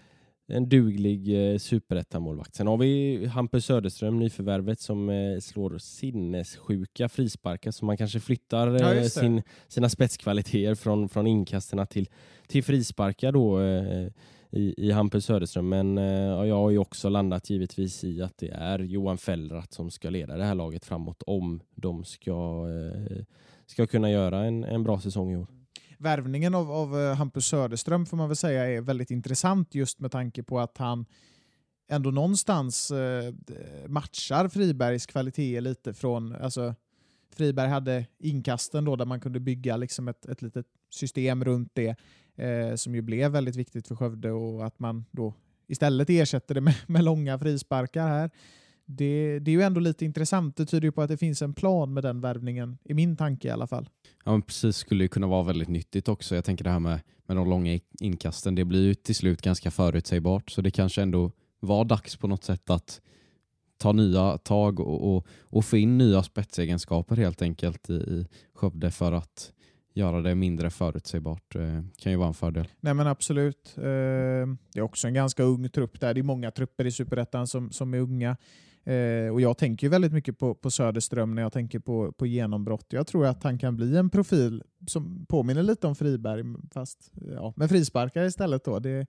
en duglig eh, superettamålvakt. Sen har vi Hampus Söderström, nyförvärvet, som eh, slår sinnessjuka frisparkar så man kanske flyttar eh, ja, sin, sina spetskvaliteter från, från inkasterna till, till frisparkar då eh, i, i Hampus Söderström. Men eh, jag har ju också landat givetvis i att det är Johan Fellrath som ska leda det här laget framåt om de ska, eh, ska kunna göra en, en bra säsong i år värvningen av, av eh, Hampus Söderström får man väl säga är väldigt intressant just med tanke på att han ändå någonstans eh, matchar Fribergs kvaliteter lite från, alltså Friberg hade inkasten då där man kunde bygga liksom ett, ett litet system runt det eh, som ju blev väldigt viktigt för Skövde och att man då istället ersätter det med, med långa frisparkar här det, det är ju ändå lite intressant. Det tyder ju på att det finns en plan med den värvningen, i min tanke i alla fall. Ja, men precis. skulle ju kunna vara väldigt nyttigt också. Jag tänker det här med, med de långa inkasten, det blir ju till slut ganska förutsägbart, så det kanske ändå var dags på något sätt att ta nya tag och, och, och få in nya spetsegenskaper helt enkelt i, i Skövde för att göra det mindre förutsägbart eh, kan ju vara en fördel. Nej men Absolut. Eh, det är också en ganska ung trupp där. Det är många trupper i Superettan som, som är unga. Eh, och Jag tänker väldigt mycket på, på Söderström när jag tänker på, på genombrott. Jag tror att han kan bli en profil som påminner lite om Friberg, fast ja, med frisparkar istället. Då. Det,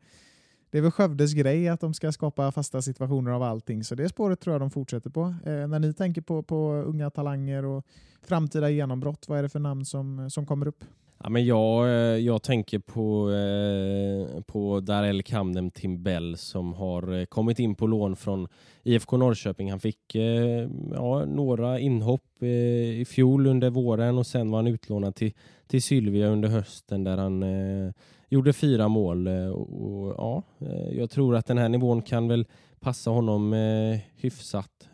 det är väl Skövdes grej att de ska skapa fasta situationer av allting, så det spåret tror jag de fortsätter på. Eh, när ni tänker på, på unga talanger och framtida genombrott, vad är det för namn som, som kommer upp? Ja, men jag, eh, jag tänker på, eh, på Darrell Camden Timbell som har eh, kommit in på lån från IFK Norrköping. Han fick eh, ja, några inhopp eh, i fjol under våren och sen var han utlånad till, till Sylvia under hösten där han eh, gjorde fyra mål. Och, och, ja, jag tror att den här nivån kan väl passa honom hyfsat.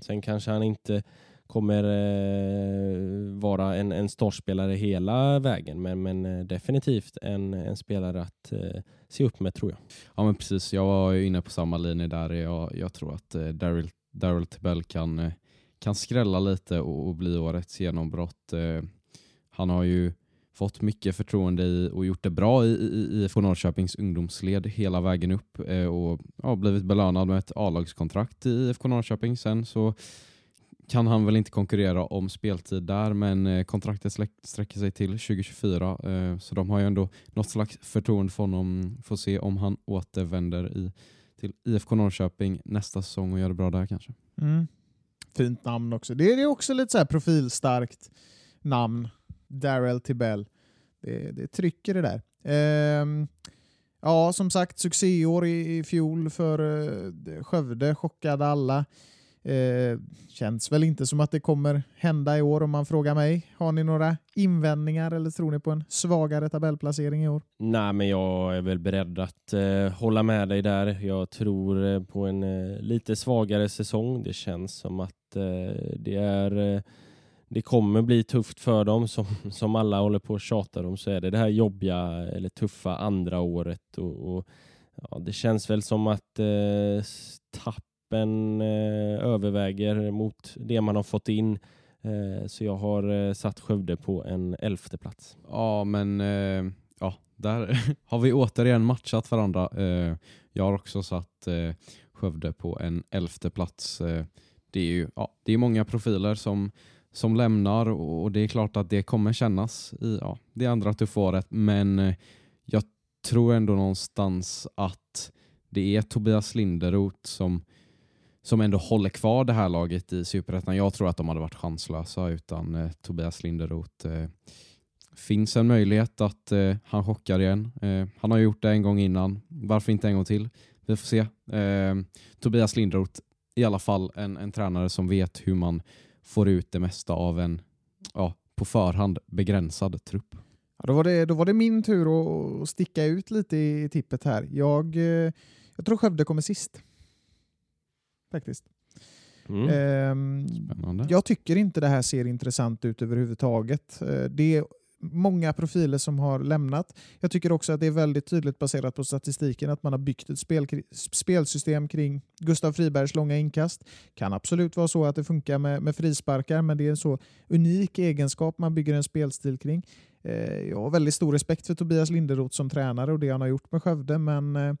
sen kanske han inte kommer eh, vara en, en startspelare hela vägen. Men, men eh, definitivt en, en spelare att eh, se upp med tror jag. Ja men precis, jag var inne på samma linje där. Jag, jag tror att eh, Daryl, Daryl Tibell kan, eh, kan skrälla lite och, och bli årets genombrott. Eh, han har ju fått mycket förtroende i, och gjort det bra i, i, i Norrköpings ungdomsled hela vägen upp eh, och ja, blivit belönad med ett A-lagskontrakt i IFK Norrköping sen. Så kan han väl inte konkurrera om speltid där, men eh, kontraktet sträcker sig till 2024. Eh, så de har ju ändå något slags förtroende för honom. Får se om han återvänder i, till IFK Norrköping nästa säsong och gör det bra där kanske. Mm. Fint namn också. Det är också lite så här profilstarkt namn. Darrell Tibell. Det, det trycker det där. Ehm, ja, som sagt, succéår i, i fjol för uh, Skövde. Chockade alla. Eh, känns väl inte som att det kommer hända i år om man frågar mig. Har ni några invändningar eller tror ni på en svagare tabellplacering i år? Nej, men jag är väl beredd att eh, hålla med dig där. Jag tror eh, på en eh, lite svagare säsong. Det känns som att eh, det är eh, det kommer bli tufft för dem. Som, som alla håller på att tjata om så är det det här jobbiga eller tuffa andra året. Och, och ja, det känns väl som att eh, tapp eh, överväger mot det man har fått in. Eh, så jag har eh, satt Skövde på en elfte plats. Ja, men eh, ja, där har vi återigen matchat varandra. Eh, jag har också satt eh, Skövde på en elfte plats. Eh, det är ju ja, det är många profiler som, som lämnar och, det är klart att det kommer kännas i ja, det andra tuffåret. Men eh, jag tror ändå någonstans att det är Tobias Linderoth som, som ändå håller kvar det här laget i Superettan. Jag tror att de hade varit chanslösa utan eh, Tobias Linderoth. Eh, finns en möjlighet att eh, han chockar igen. Eh, han har gjort det en gång innan. Varför inte en gång till? Vi får se. Eh, Tobias Linderoth i alla fall en, en tränare som vet hur man får ut det mesta av en ja, på förhand begränsad trupp. Ja, då, var det, då var det min tur att- sticka ut lite i tippet här. Jag, eh, jag tror Skövde kommer sist. Faktiskt. Mm. Ehm, Spännande. jag tycker inte det här ser intressant ut överhuvudtaget. Eh, Det är många profiler som har lämnat. Jag tycker också att det är väldigt tydligt baserat på statistiken att man har byggt ett spel, spelsystem kring Gustav Fribergs långa inkast. kan absolut vara så att det funkar med, med frisparkar, men det är en så unik egenskap man bygger en spelstil kring. Eh, Jag har väldigt stor respekt för Tobias Linderoth som tränare och det han har gjort med Skövde, men eh,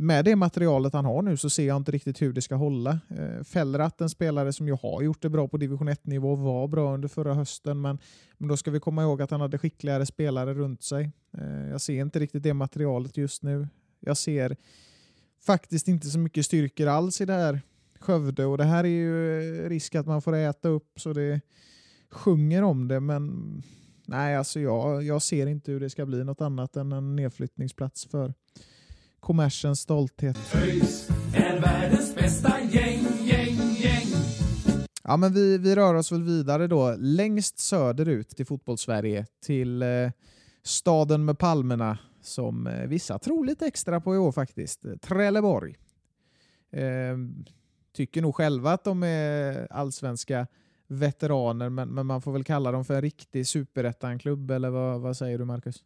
med det materialet han har nu så ser jag inte riktigt hur det ska hålla. Eh, Fellrath, en spelare som ju har gjort det bra på division 1-nivå, var bra under förra hösten, men, men då ska vi komma ihåg att han hade skickligare spelare runt sig. Eh, jag ser inte riktigt det materialet just nu. Jag ser faktiskt inte så mycket styrkor alls i det här Skövde och det här är ju eh, risk att man får äta upp så det sjunger om det, men nej, alltså jag, jag ser inte hur det ska bli något annat än en nedflyttningsplats för kommersens stolthet. ÖIS är världens bästa gäng, gäng, gäng. Ja, men vi, vi rör oss väl vidare då längst söderut till fotbollssverige till eh, staden med palmerna som eh, vissa tror lite extra på i år faktiskt. Eh, Trelleborg. Eh, tycker nog själva att de är allsvenska veteraner men, men man får väl kalla dem för en riktig superettanklubb eller vad, vad säger du Marcus?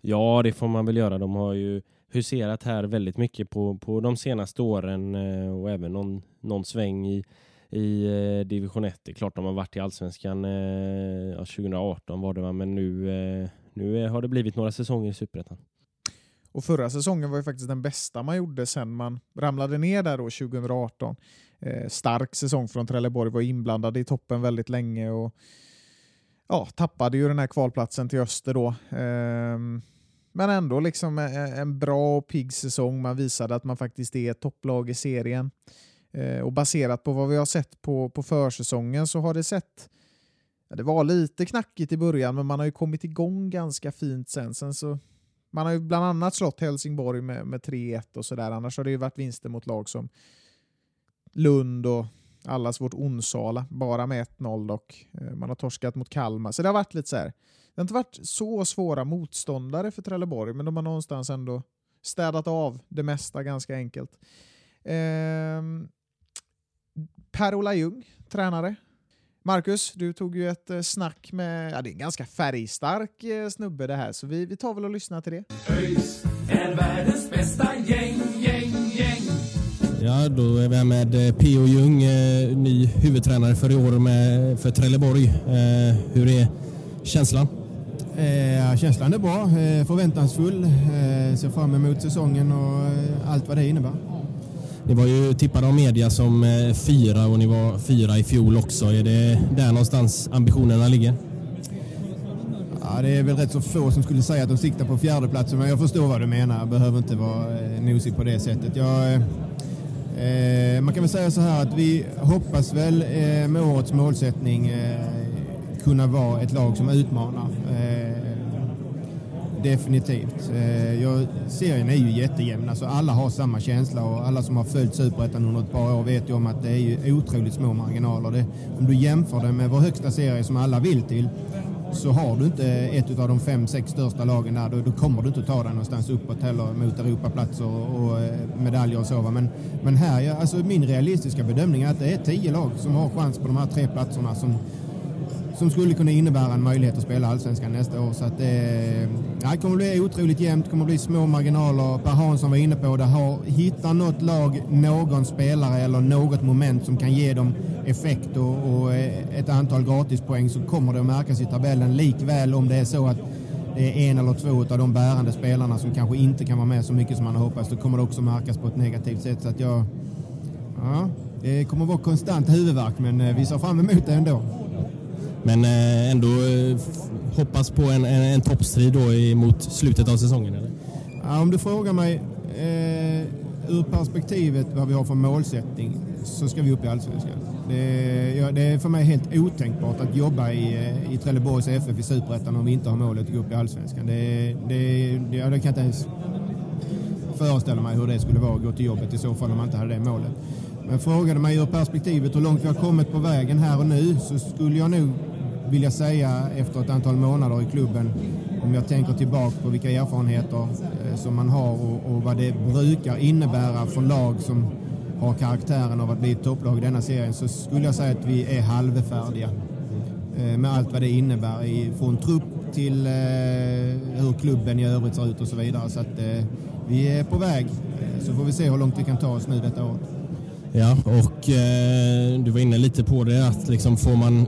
Ja, det får man väl göra. De har ju huserat här väldigt mycket på, på de senaste åren eh, och även någon, någon sväng i, i eh, division 1. Det är klart de har varit i allsvenskan eh, ja, 2018 var det va, men nu, eh, nu eh, har det blivit några säsonger i superettan. Och förra säsongen var ju faktiskt den bästa man gjorde sen man ramlade ner där då 2018. Eh, stark säsong från Trelleborg, var inblandade i toppen väldigt länge och ja, tappade ju den här kvalplatsen till Öster då. Eh, men ändå liksom eh, eh, en, bra och pigg säsong. Man visade att man faktiskt är ett topplag i serien. Eh, och baserat på vad vi har sett på, på försäsongen så har det sett ja, det var lite knackigt i början, men man har ju kommit igång ganska fint sen. sen så man har ju bland annat slått Helsingborg med, med 3-1 och sådär. Annars har det ju varit vinster mot lag som Lund och allas vårt Onsala, bara med 1-0 dock. Man har torskat mot Kalmar. Så det har varit lite så här. Det har inte varit så svåra motståndare för Trelleborg, men de har någonstans ändå städat av det mesta ganska enkelt. Ehm, Per-Ola Ljung, tränare. Marcus, du tog ju ett eh, snack med, ja det är en ganska färgstark eh, snubbe det här, så vi, vi tar väl och lyssnar till det. ÖIS är världens bästa gäng, gäng, gäng. Ja, då är vi här med eh, P.O. Ljung, eh, ny huvudtränare för i år med, för Trelleborg. Eh, Hur är känslan? Eh, känslan är bra, eh, förväntansfull. Eh, ser fram emot säsongen och eh, allt vad det innebär. ni var ju tippade av media som eh, fyra och ni var fyra i fjol också. Är det där någonstans ambitionerna ligger? Ja, det är väl rätt så få som skulle säga att de siktar på fjärdeplatsen, men jag förstår vad du menar. Jag behöver inte vara eh, nosig på det sättet. Jag, man kan väl säga så här att vi hoppas väl med årets målsättning kunna vara ett lag som utmanar. Eh, definitivt. Eh, jag, serien är ju jättejämn. Alltså alla har samma känsla och alla som har följt Superettan under ett par år vet ju om att det är ju otroligt små marginaler. Det, om du jämför det med vår högsta serie som alla vill till så har du inte ett av de fem, sex största lagen där, då, då kommer du inte ta dig någonstans uppåt heller mot Europaplatser och, och eh, medaljer och så. va. Men, men här, alltså min realistiska bedömning är att det är tio lag som har chans på de här tre platserna som, som skulle kunna innebära en möjlighet att spela allsvenskan nästa år. Så att det, ja, det kommer bli otroligt jämnt, det kommer bli små marginaler. Per Hansson var inne på det, har, hitta något lag, någon spelare eller något moment som kan ge dem effekt och, och eh, ett antal gratispoäng så kommer det att märkas i tabellen. Likväl om det är så att det är en eller två av de bärande spelarna som kanske inte kan vara med så mycket som man har hoppats, då kommer det också märkas på ett negativt sätt. Så att jag, ja, det kommer att vara konstant huvudvärk, men eh, vi ser fram emot det ändå. Men eh, ändå eh, hoppas på en, en, en toppstrid då mot slutet av säsongen? Eller? Ja, om du frågar mig eh, ur perspektivet vad vi har för målsättning så ska vi upp i Allsvenskan. Det, ja, det är för mig helt otänkbart att jobba i, eh, i Trelleborgs FF i Superettan om vi inte har målet att gå upp i Allsvenskan. Det, det, det, ja, det kan jag inte ens föreställa mig hur det skulle vara att gå till jobbet i så fall om man inte hade det målet. Men frågade mig ur perspektivet hur långt vi har kommit på vägen här och nu så skulle jag nog vill jag säga efter ett antal månader i klubben om jag tänker tillbaka på vilka erfarenheter eh, som man har och, och vad det brukar innebära för lag som har karaktären av att bli ett topplag i denna serien så skulle jag säga att vi är halvfärdiga eh, med allt vad det innebär i, från trupp till eh, hur klubben i övrigt ser ut och så vidare. Så att eh, vi är på väg. Eh, så får vi se hur långt vi kan ta oss nu detta år. Ja, och eh, du var inne lite på det att liksom får man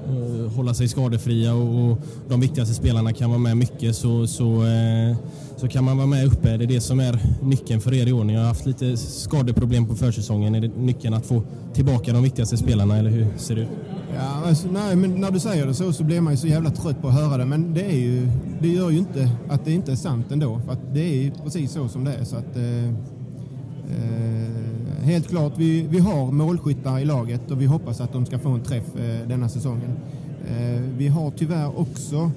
hålla sig skadefria och, och de viktigaste spelarna kan vara med mycket så, så, eh, så kan man vara med uppe. Det är det som är nyckeln för er i år. Ni har haft lite skadeproblem på försäsongen. Är det nyckeln att få tillbaka de viktigaste spelarna eller hur ser det ut? Ja, alltså, nej, men när du säger det så, så blir man ju så jävla trött på att höra det. Men det, är ju, det gör ju inte att det inte är sant ändå. För att det är ju precis så som det är. Så att, eh, eh, helt klart, vi, vi har målskyttar i laget och vi hoppas att de ska få en träff eh, denna säsongen. Eh, vi har tyvärr också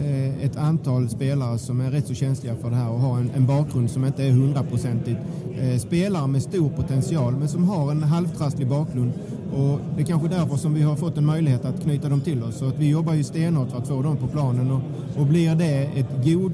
eh, ett antal spelare som är rätt så känsliga för det här och har en, en bakgrund som inte är hundraprocentigt. Eh, spelare med stor potential men som har en halvtrasslig bakgrund och det är kanske därför som vi har fått en möjlighet att knyta dem till oss. Så att vi jobbar ju stenhårt för att få dem på planen och, och blir det ett, god,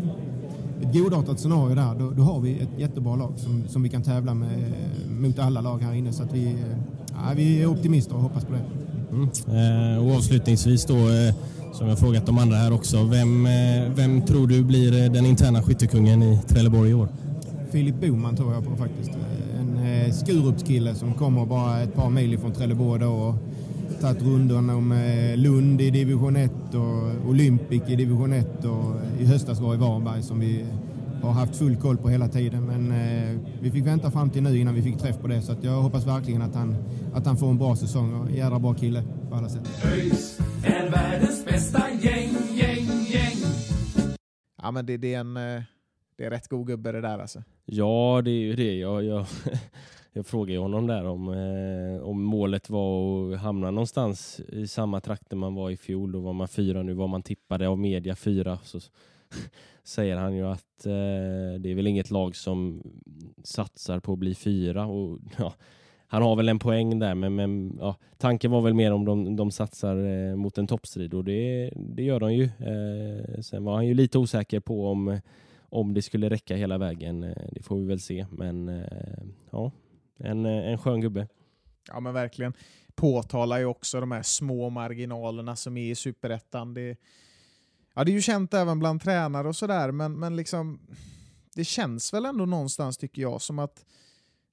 ett godartat scenario där, då, då har vi ett jättebra lag som, som vi kan tävla med eh, mot alla lag här inne. Så att vi, eh, ja, vi är optimister och hoppas på det. Eh, och avslutningsvis då, eh, som jag frågat de andra här också, vem, eh, vem tror du blir den interna skyttekungen i Trelleborg i år? Filip Boman tror jag på faktiskt. En Skurupskille som kommer bara ett par mil ifrån Trelleborg då och tagit rundorna med Lund i division 1 och Olympic i division 1 och i höstas var i Varberg som vi har haft full koll på hela tiden. Men eh, vi fick vänta fram till nu innan vi fick träff på det så att jag hoppas verkligen att han, att han får en bra säsong och en jädra bra kille på alla sätt. ÖIS är världens bästa gäng, gäng, gäng. Ja, men det, det, är en, eh, det är rätt god gubbe det där alltså. Ja, det är ju det. Jag, jag, jag frågade ju honom där om, eh, om målet var att hamna någonstans i samma trakter man var i fjol. Då var man fyra, nu var man tippade av media fyra. Så säger han ju att eh, det är väl inget lag som satsar på att bli fyra. Och, ja, han har väl en poäng där, men, men ja, tanken var väl mer om de, de satsar eh, mot en toppstrid och det, det gör de ju. Eh, sen var han ju lite osäker på om om det skulle räcka hela vägen, eh, det får vi väl se. Men eh, ja, en, eh, en skön gubbe. Ja men verkligen. Påtalar ju också de här små marginalerna som är i Superettan. Det, ja, det är ju känt även bland tränare och sådär, men, men liksom, det känns väl ändå någonstans tycker jag som att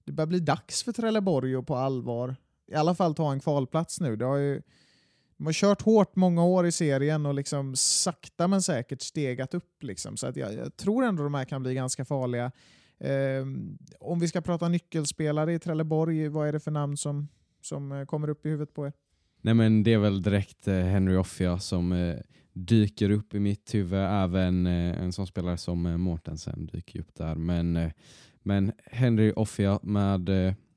det börjar bli dags för Trelleborg att på allvar i alla fall ta en kvalplats nu. Det har ju, de har kört hårt många år i serien och liksom sakta men säkert stegat upp. Liksom. Så att jag, jag tror ändå de här kan bli ganska farliga. Eh, om vi ska prata nyckelspelare i Trelleborg, vad är det för namn som, som eh, kommer upp i huvudet på er? Nej men det är väl direkt eh, Henry Offia som eh, dyker upp i mitt huvud. Även eh, en sån spelare som eh, Mortensen dyker upp där. Men, eh, men Henry Offia med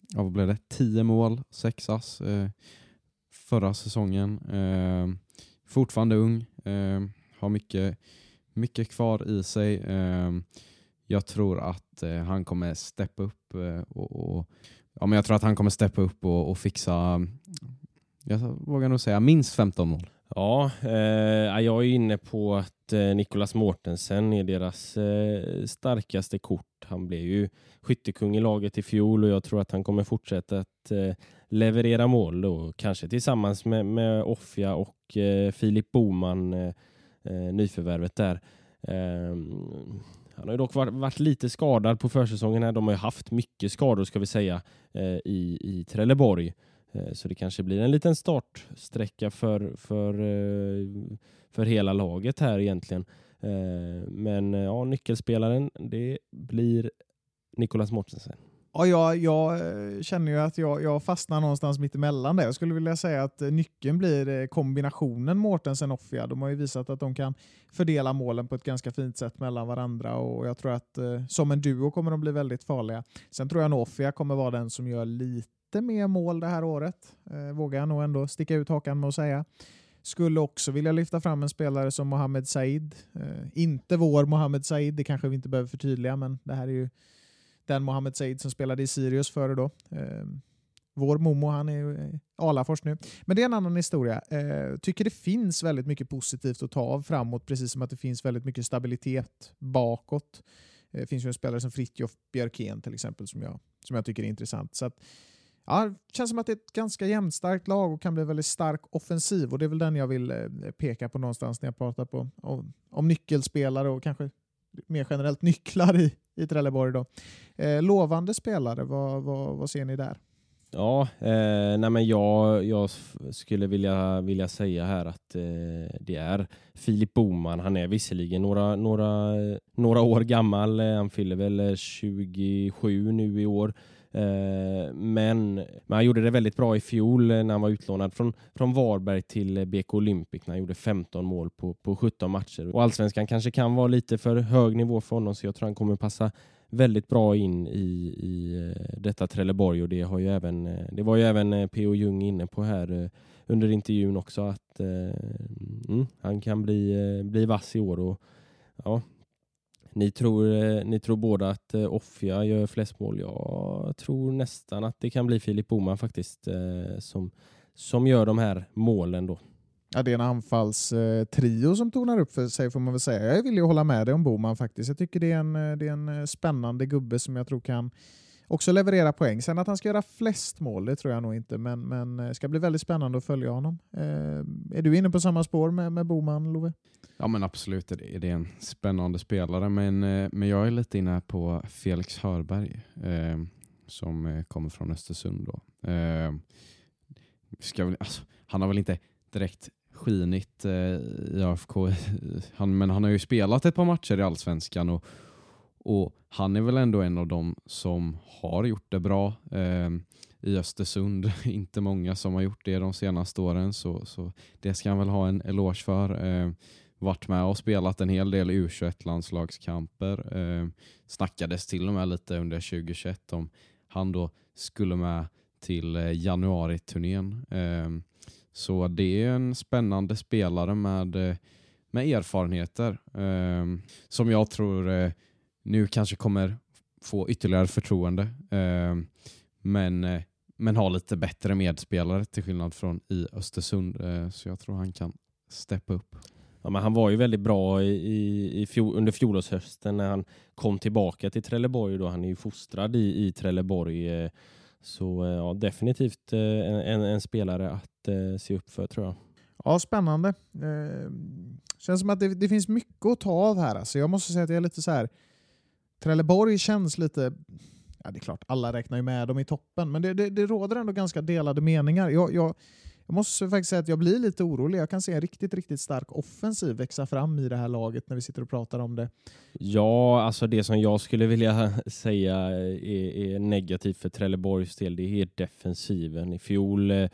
ja, vad blev det? 10 mål, 6 ass förra säsongen. Fortfarande ung, har mycket, mycket kvar i sig. Jag tror att han kommer steppa upp och, och ja, men jag tror att han kommer steppa upp och, och fixa, jag vågar nog säga minst 15 mål. Ja, eh, jag är inne på att eh, Nicolas Mortensen är deras eh, starkaste kort. Han blev ju skyttekung i laget i fjol och jag tror att han kommer fortsätta att eh, leverera mål då, kanske tillsammans med, med Offia och eh, Filip Boman, eh, eh, nyförvärvet där. Ehm, han har ju dock varit, varit lite skadad på försäsongen. Här. De har ju haft mycket skador ska vi säga eh, i, i Trelleborg. Eh, så det kanske blir en liten startsträcka för, för, eh, för hela laget här egentligen. Eh, men ja, nyckelspelaren, det blir Nicolas Mortensen. Ja, jag, jag känner ju att jag, jag fastnar någonstans mitt emellan där. Jag skulle vilja säga att nyckeln blir kombinationen Mortensen-Offia. De har ju visat att de kan fördela målen på ett ganska fint sätt mellan varandra och jag tror att som en duo kommer de bli väldigt farliga. Sen tror jag nog Offia kommer vara den som gör lite Lite mer mål det här året. Eh, vågar jag nog ändå sticka ut hakan med att säga. Skulle också vilja lyfta fram en spelare som Mohamed Said. Eh, inte vår Mohamed Said, det kanske vi inte behöver förtydliga, men det här är ju den Mohamed Said som spelade i Sirius före då. Eh, vår Momo, han är ju i Alafors nu. Men det är en annan historia. Eh, tycker det finns väldigt mycket positivt att ta av framåt, precis som att det finns väldigt mycket stabilitet bakåt. Eh, Det finns ju en spelare som Fritjof Björkén till exempel som jag, som jag tycker är intressant. Så att, ja, det känns som att det är ett ganska jämnstarkt lag och kan bli väldigt stark offensiv och det är väl den jag vill eh, peka på någonstans när jag pratar på, om, om nyckelspelare och kanske mer generellt nycklar i, i Trelleborg. Då. Eh, lovande spelare, vad, vad, vad ser ni där? Ja, eh, nej men jag, jag skulle vilja, vilja säga här att eh, det är Filip Boman. Han är visserligen några, några, några år gammal. Eh, han fyller väl eh, 27 nu i år. Eh, men, men han gjorde det väldigt bra i fjol eh, när han var utlånad från, från Varberg till eh, BK Olympic när han gjorde 15 mål på, på 17 matcher. Och allsvenskan kanske kan vara lite för hög nivå för honom så jag tror han kommer passa väldigt bra in i, i detta Trelleborg och det, har ju även, det var ju även P.O. Jung inne på här under intervjun också att eh, mm, han kan bli, bli vass i år. Och, ja, ni, tror, eh, ni tror båda att eh, Offia gör flest mål. Jag tror nästan att det kan bli Filip Boman faktiskt eh, som, som gör de här målen då. Ja, det är en anfallstrio som tonar upp för sig får man väl säga. Jag vill ju hålla med dig om Boman faktiskt. Jag tycker det är en, det är en spännande gubbe som jag tror kan också leverera poäng. Sen att han ska göra flest mål, det tror jag nog inte, men, men det ska bli väldigt spännande att följa honom. Eh, är du inne på samma spår med, med Boman, Love? Ja men absolut är det, är en spännande spelare men, eh, men jag är lite inne på Felix Hörberg eh, som eh, kommer från Östersund. Då. Eh, ska väl, alltså, han har väl inte direkt skinit eh, i AFK han, men han har ju spelat ett par matcher i Allsvenskan och, och han är väl ändå en av dem som har gjort det bra eh, i Östersund. Inte många som har gjort det de senaste åren så, så det ska han väl ha en eloge för. Eh, varit med och spelat en hel del U21-landslagskamper. Eh, snackades till och med lite under 2021 om han då skulle med till eh, januari-turnén. Eh, så det är en spännande spelare med, eh, med erfarenheter eh, som jag tror eh, nu kanske kommer få ytterligare förtroende. Eh, men, eh, men har lite bättre medspelare till skillnad från i Östersund. Eh, så jag tror han kan steppa upp. Ja, men han var ju väldigt bra i, i, i fjol, under fjolårshösten när han kom tillbaka till Trelleborg. Då. Han är ju fostrad i, i Trelleborg. eh, Så eh, ja, definitivt eh, en, en, en spelare att eh, se upp för tror jag. Ja, spännande. Eh, känns som att det, det finns mycket att ta av här. Alltså jag måste säga att jag är lite så här... Trelleborg känns lite... Ja, det är klart, alla räknar ju med dem i toppen, men det, det, det råder ändå ganska delade meningar. Jag, jag, jag måste faktiskt säga att jag blir lite orolig. Jag kan se en riktigt, riktigt stark offensiv växa fram i det här laget när vi sitter och pratar om det. Ja, alltså det som jag skulle vilja säga är, är negativt för Trelleborgs del, det är defensiven. I fjol eh,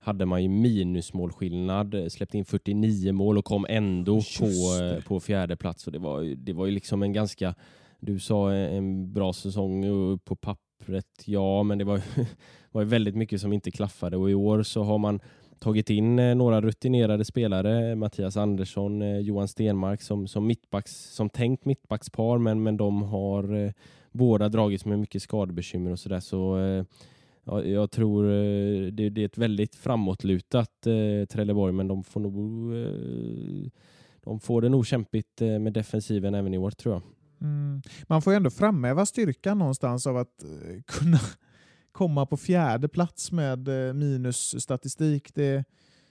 hade man ju minusmålskillnad, eh, släppte in 49 mål och kom ändå Just på, det. eh, på fjärde plats. Och det, var, det var ju liksom en ganska, du sa eh, en bra säsong på pappret, ja, men det var, var väldigt mycket som inte klaffade och i år så har man tagit in eh, några rutinerade spelare, Mattias Andersson, eh, Johan Stenmark som, som mittbacks, som tänkt mittbackspar, men, men de har eh, båda dragits med mycket skadebekymmer och sådär. Så, eh, ja, jag tror eh, det, det är ett väldigt framåtlutat eh, Trelleborg, men de får nog eh, de får det nog kämpigt med defensiven även i år tror jag. Mm. Man får ju ändå framhäva styrkan någonstans av att eh, kunna komma på fjärde plats med eh, minusstatistik. Det,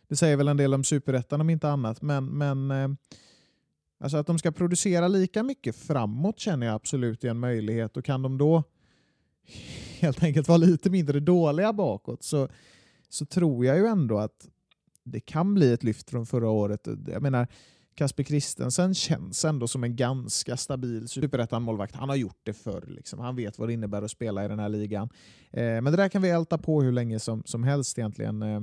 det säger väl en del om superettan om inte annat. Men, men eh, alltså att de ska producera lika mycket framåt känner jag absolut är en möjlighet. Och kan de då helt enkelt vara lite mindre dåliga bakåt så, så tror jag ju ändå att det kan bli ett lyft från förra året. Jag menar, Kasper Christensen känns ändå som en ganska stabil superettan-målvakt. Han har gjort det förr. Liksom. Han vet vad det innebär att spela i den här ligan. Eh, men det där kan vi älta på hur länge som, som helst egentligen. Eh,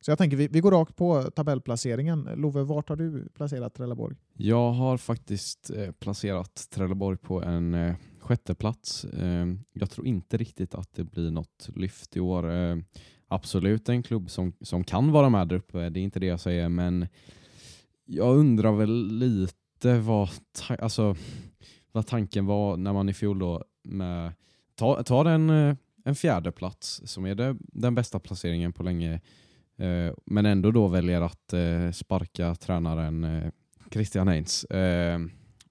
så jag tänker vi, vi går rakt på tabellplaceringen. Love, vart har du placerat Trelleborg? Jag har faktiskt eh, placerat Trelleborg på en eh, sjätte plats. Eh, jag tror inte riktigt att det blir något lyft i år. Eh, absolut en klubb som, som kan vara med där uppe, det är inte det jag säger, men jag undrar väl lite vad, ta- alltså, vad tanken var när man i fjol då med, tar ta en, eh, en fjärde plats som är det, den bästa placeringen på länge, eh, men ändå då väljer att eh, sparka tränaren eh, Christian Heinz. Eh,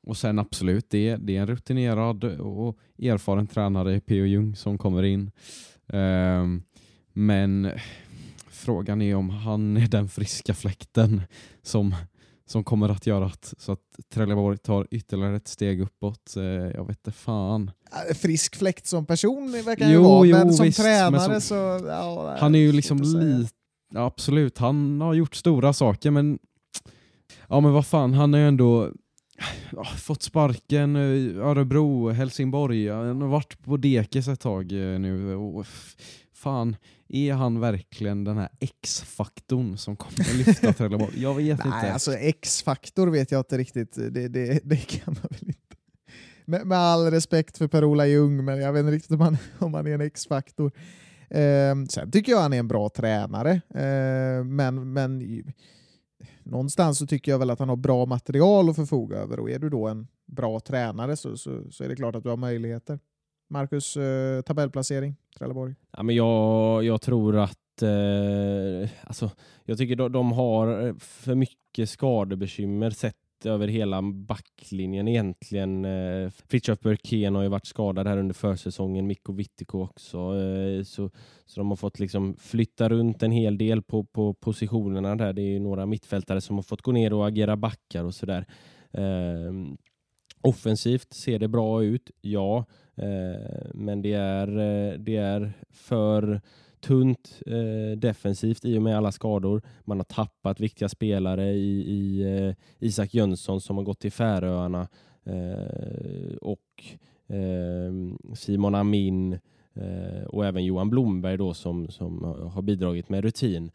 och sen absolut, det, det är en rutinerad och erfaren tränare, P.O. Jung, som kommer in. Eh, men frågan är om han är den friska fläkten som, som kommer att göra att, så att Trelleborg tar ytterligare ett steg uppåt. Eh, jag vet inte fan. Frisk fläkt som person verkar han ju Jo, vara, jo, men som visst, men tränare som- så... Ja, Han är ju liksom lite, ja, absolut, han har gjort stora saker men ja men vad fan, han har ju ändå ja, fått sparken, eh, Örebro, Helsingborg, han har varit på dekis ett tag eh, nu. Fan, är han verkligen den här X-faktorn som kommer att lyfta Trelleborg? Jag vet Nej, inte. alltså X-faktor vet jag inte riktigt. Det, det, det kan man väl inte. Med, med all respekt för Per-Ola Ljung, men jag vet inte riktigt om han, om han är en X-faktor. Eh, sen tycker jag han är en bra tränare, eh, men, men någonstans så tycker jag väl att han har bra material att förfoga över och är du då en bra tränare så, så, så är det klart att du har möjligheter. Marcus, eh, tabellplacering, Trelleborg. Ja, men jag, jag tror att eh, alltså, jag tycker de, de har för mycket skadebekymmer sett över hela backlinjen egentligen. Eh, Fritiof Burkén har ju varit skadad här under försäsongen, Mikko Vittiko också. Eh, så, så de har fått liksom flytta runt en hel del på, på positionerna där. Det är ju några mittfältare som har fått gå ner och agera backar och sådär. Eh, offensivt ser det bra ut, ja. Eh, men det är, eh, det är för tunt eh, defensivt i och med alla skador. Man har tappat viktiga spelare i, i eh, Isak Jönsson som har gått till Färöarna eh, och ehm, Simon Amin eh, och även Johan Blomberg då som, som har bidragit med rutin.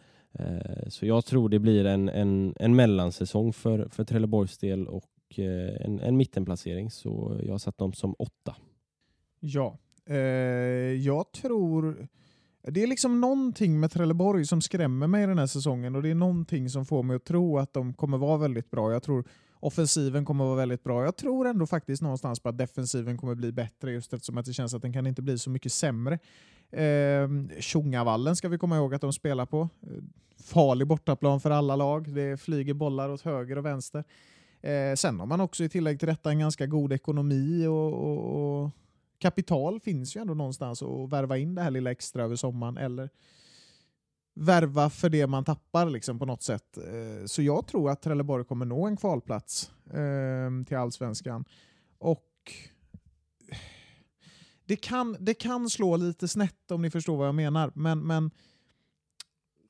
Så jag tror det blir en, en, en mellansäsong för, för Trelleborgs del och och eh, en, en mittenplacering. Så jag har satt dem som åtta. Ja, eh, jag tror... Det är liksom någonting med Trelleborg som skrämmer mig den här säsongen och det är någonting som får mig att tro att de kommer vara väldigt bra. Jag tror offensiven kommer vara väldigt bra. Jag tror ändå faktiskt någonstans på att defensiven kommer bli bättre just eftersom att det känns att den kan inte bli så mycket sämre. Eh, Tjongavallen ska vi komma ihåg att de spelar på. Eh, Farlig bortaplan för alla lag. Det flyger bollar åt höger och vänster. Eh, sen har man också i tillägg till detta en ganska god ekonomi och, och, och kapital finns ju ändå någonstans att värva in det här lilla extra över sommaren eller värva för det man tappar liksom på något sätt. Eh, Så jag tror att Trelleborg kommer nå en kvalplats eh, till allsvenskan. Och det kan, det kan slå lite snett om ni förstår vad jag menar. Men, men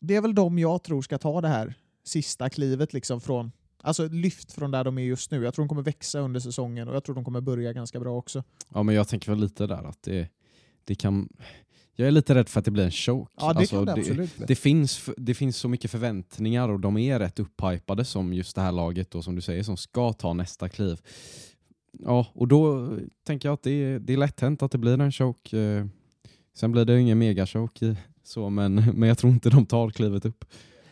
det är väl de jag tror ska ta det här sista klivet liksom från Alltså lyft från där de är just nu. Jag tror de kommer växa under säsongen och jag tror de kommer börja ganska bra också. Ja, men jag tänker väl lite där att det, det kan... Jag är lite rädd för att det blir en choke. Ja, det kan det absolut bli. det, finns, det finns så mycket förväntningar och de är rätt upphypade som just det här laget då, som du säger, som ska ta nästa kliv. Ja, och då tänker jag att det är, det är lätt hänt att det blir en choke. Eh, Sen blir det ingen megachoke, så, men, men jag tror inte de tar klivet upp.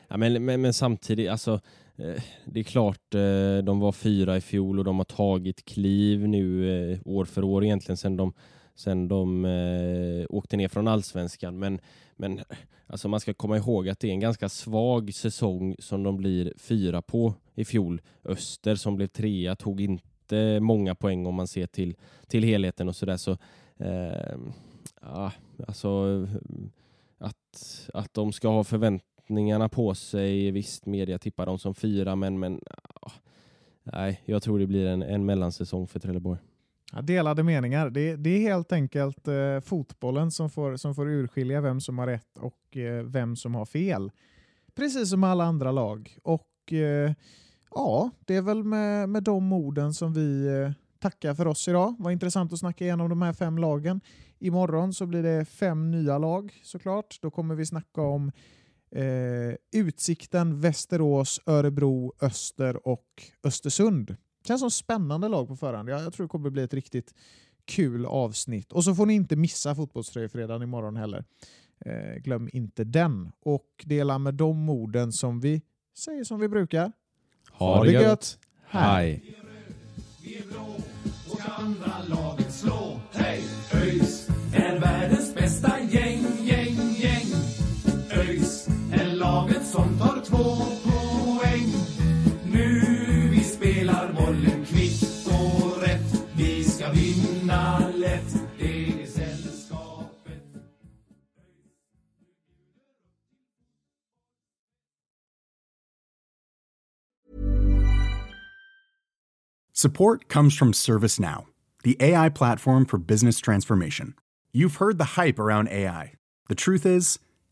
Ja, men, men, men samtidigt, alltså, Eh, det är klart eh, de var fyra i fjol och de har tagit kliv nu eh, år för år egentligen sen de, sen de åkte ner från allsvenskan. Men, men alltså man ska komma ihåg att det är en ganska svag säsong som de blir fyra på i fjol. Öster som blev trea tog inte många poäng om man ser till, till helheten och sådär. Så, eh, ja, alltså att, att de ska ha förväntningarna på sig. Visst, media tippar dem som fyra, men, men åh, nej, jag tror det blir en, en mellansäsong för Trelleborg. Ja, delade meningar. Det, det är helt enkelt eh, fotbollen som får, som får urskilja vem som har rätt och eh, vem som har fel. Precis som alla andra lag. Och eh, ja, det är väl med, med de orden som vi eh, tackar för oss idag. Var intressant att snacka igenom de här fem lagen. Imorgon så blir det fem nya lag såklart. Då kommer vi snacka om eh, Utsikten, Västerås, Örebro, Öster och Östersund. Känns som spännande lag på förhand. Jag, jag tror det kommer bli ett riktigt kul avsnitt. Och så får ni inte missa Fotbollströjefredagen imorgon heller. Eh, glöm inte den. Och dela med de orden som vi säger som vi brukar. Ha, det gött! Hej! andra laget slå. Som tar två poäng. Nu vi spelar bollen kvickt och rätt. Vi ska vinna lätt. Support comes from ServiceNow, the AI platform for business transformation. You've heard the hype around AI. The truth is,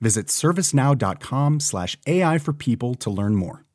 Visit servicenow.com/slash AI for people to learn more.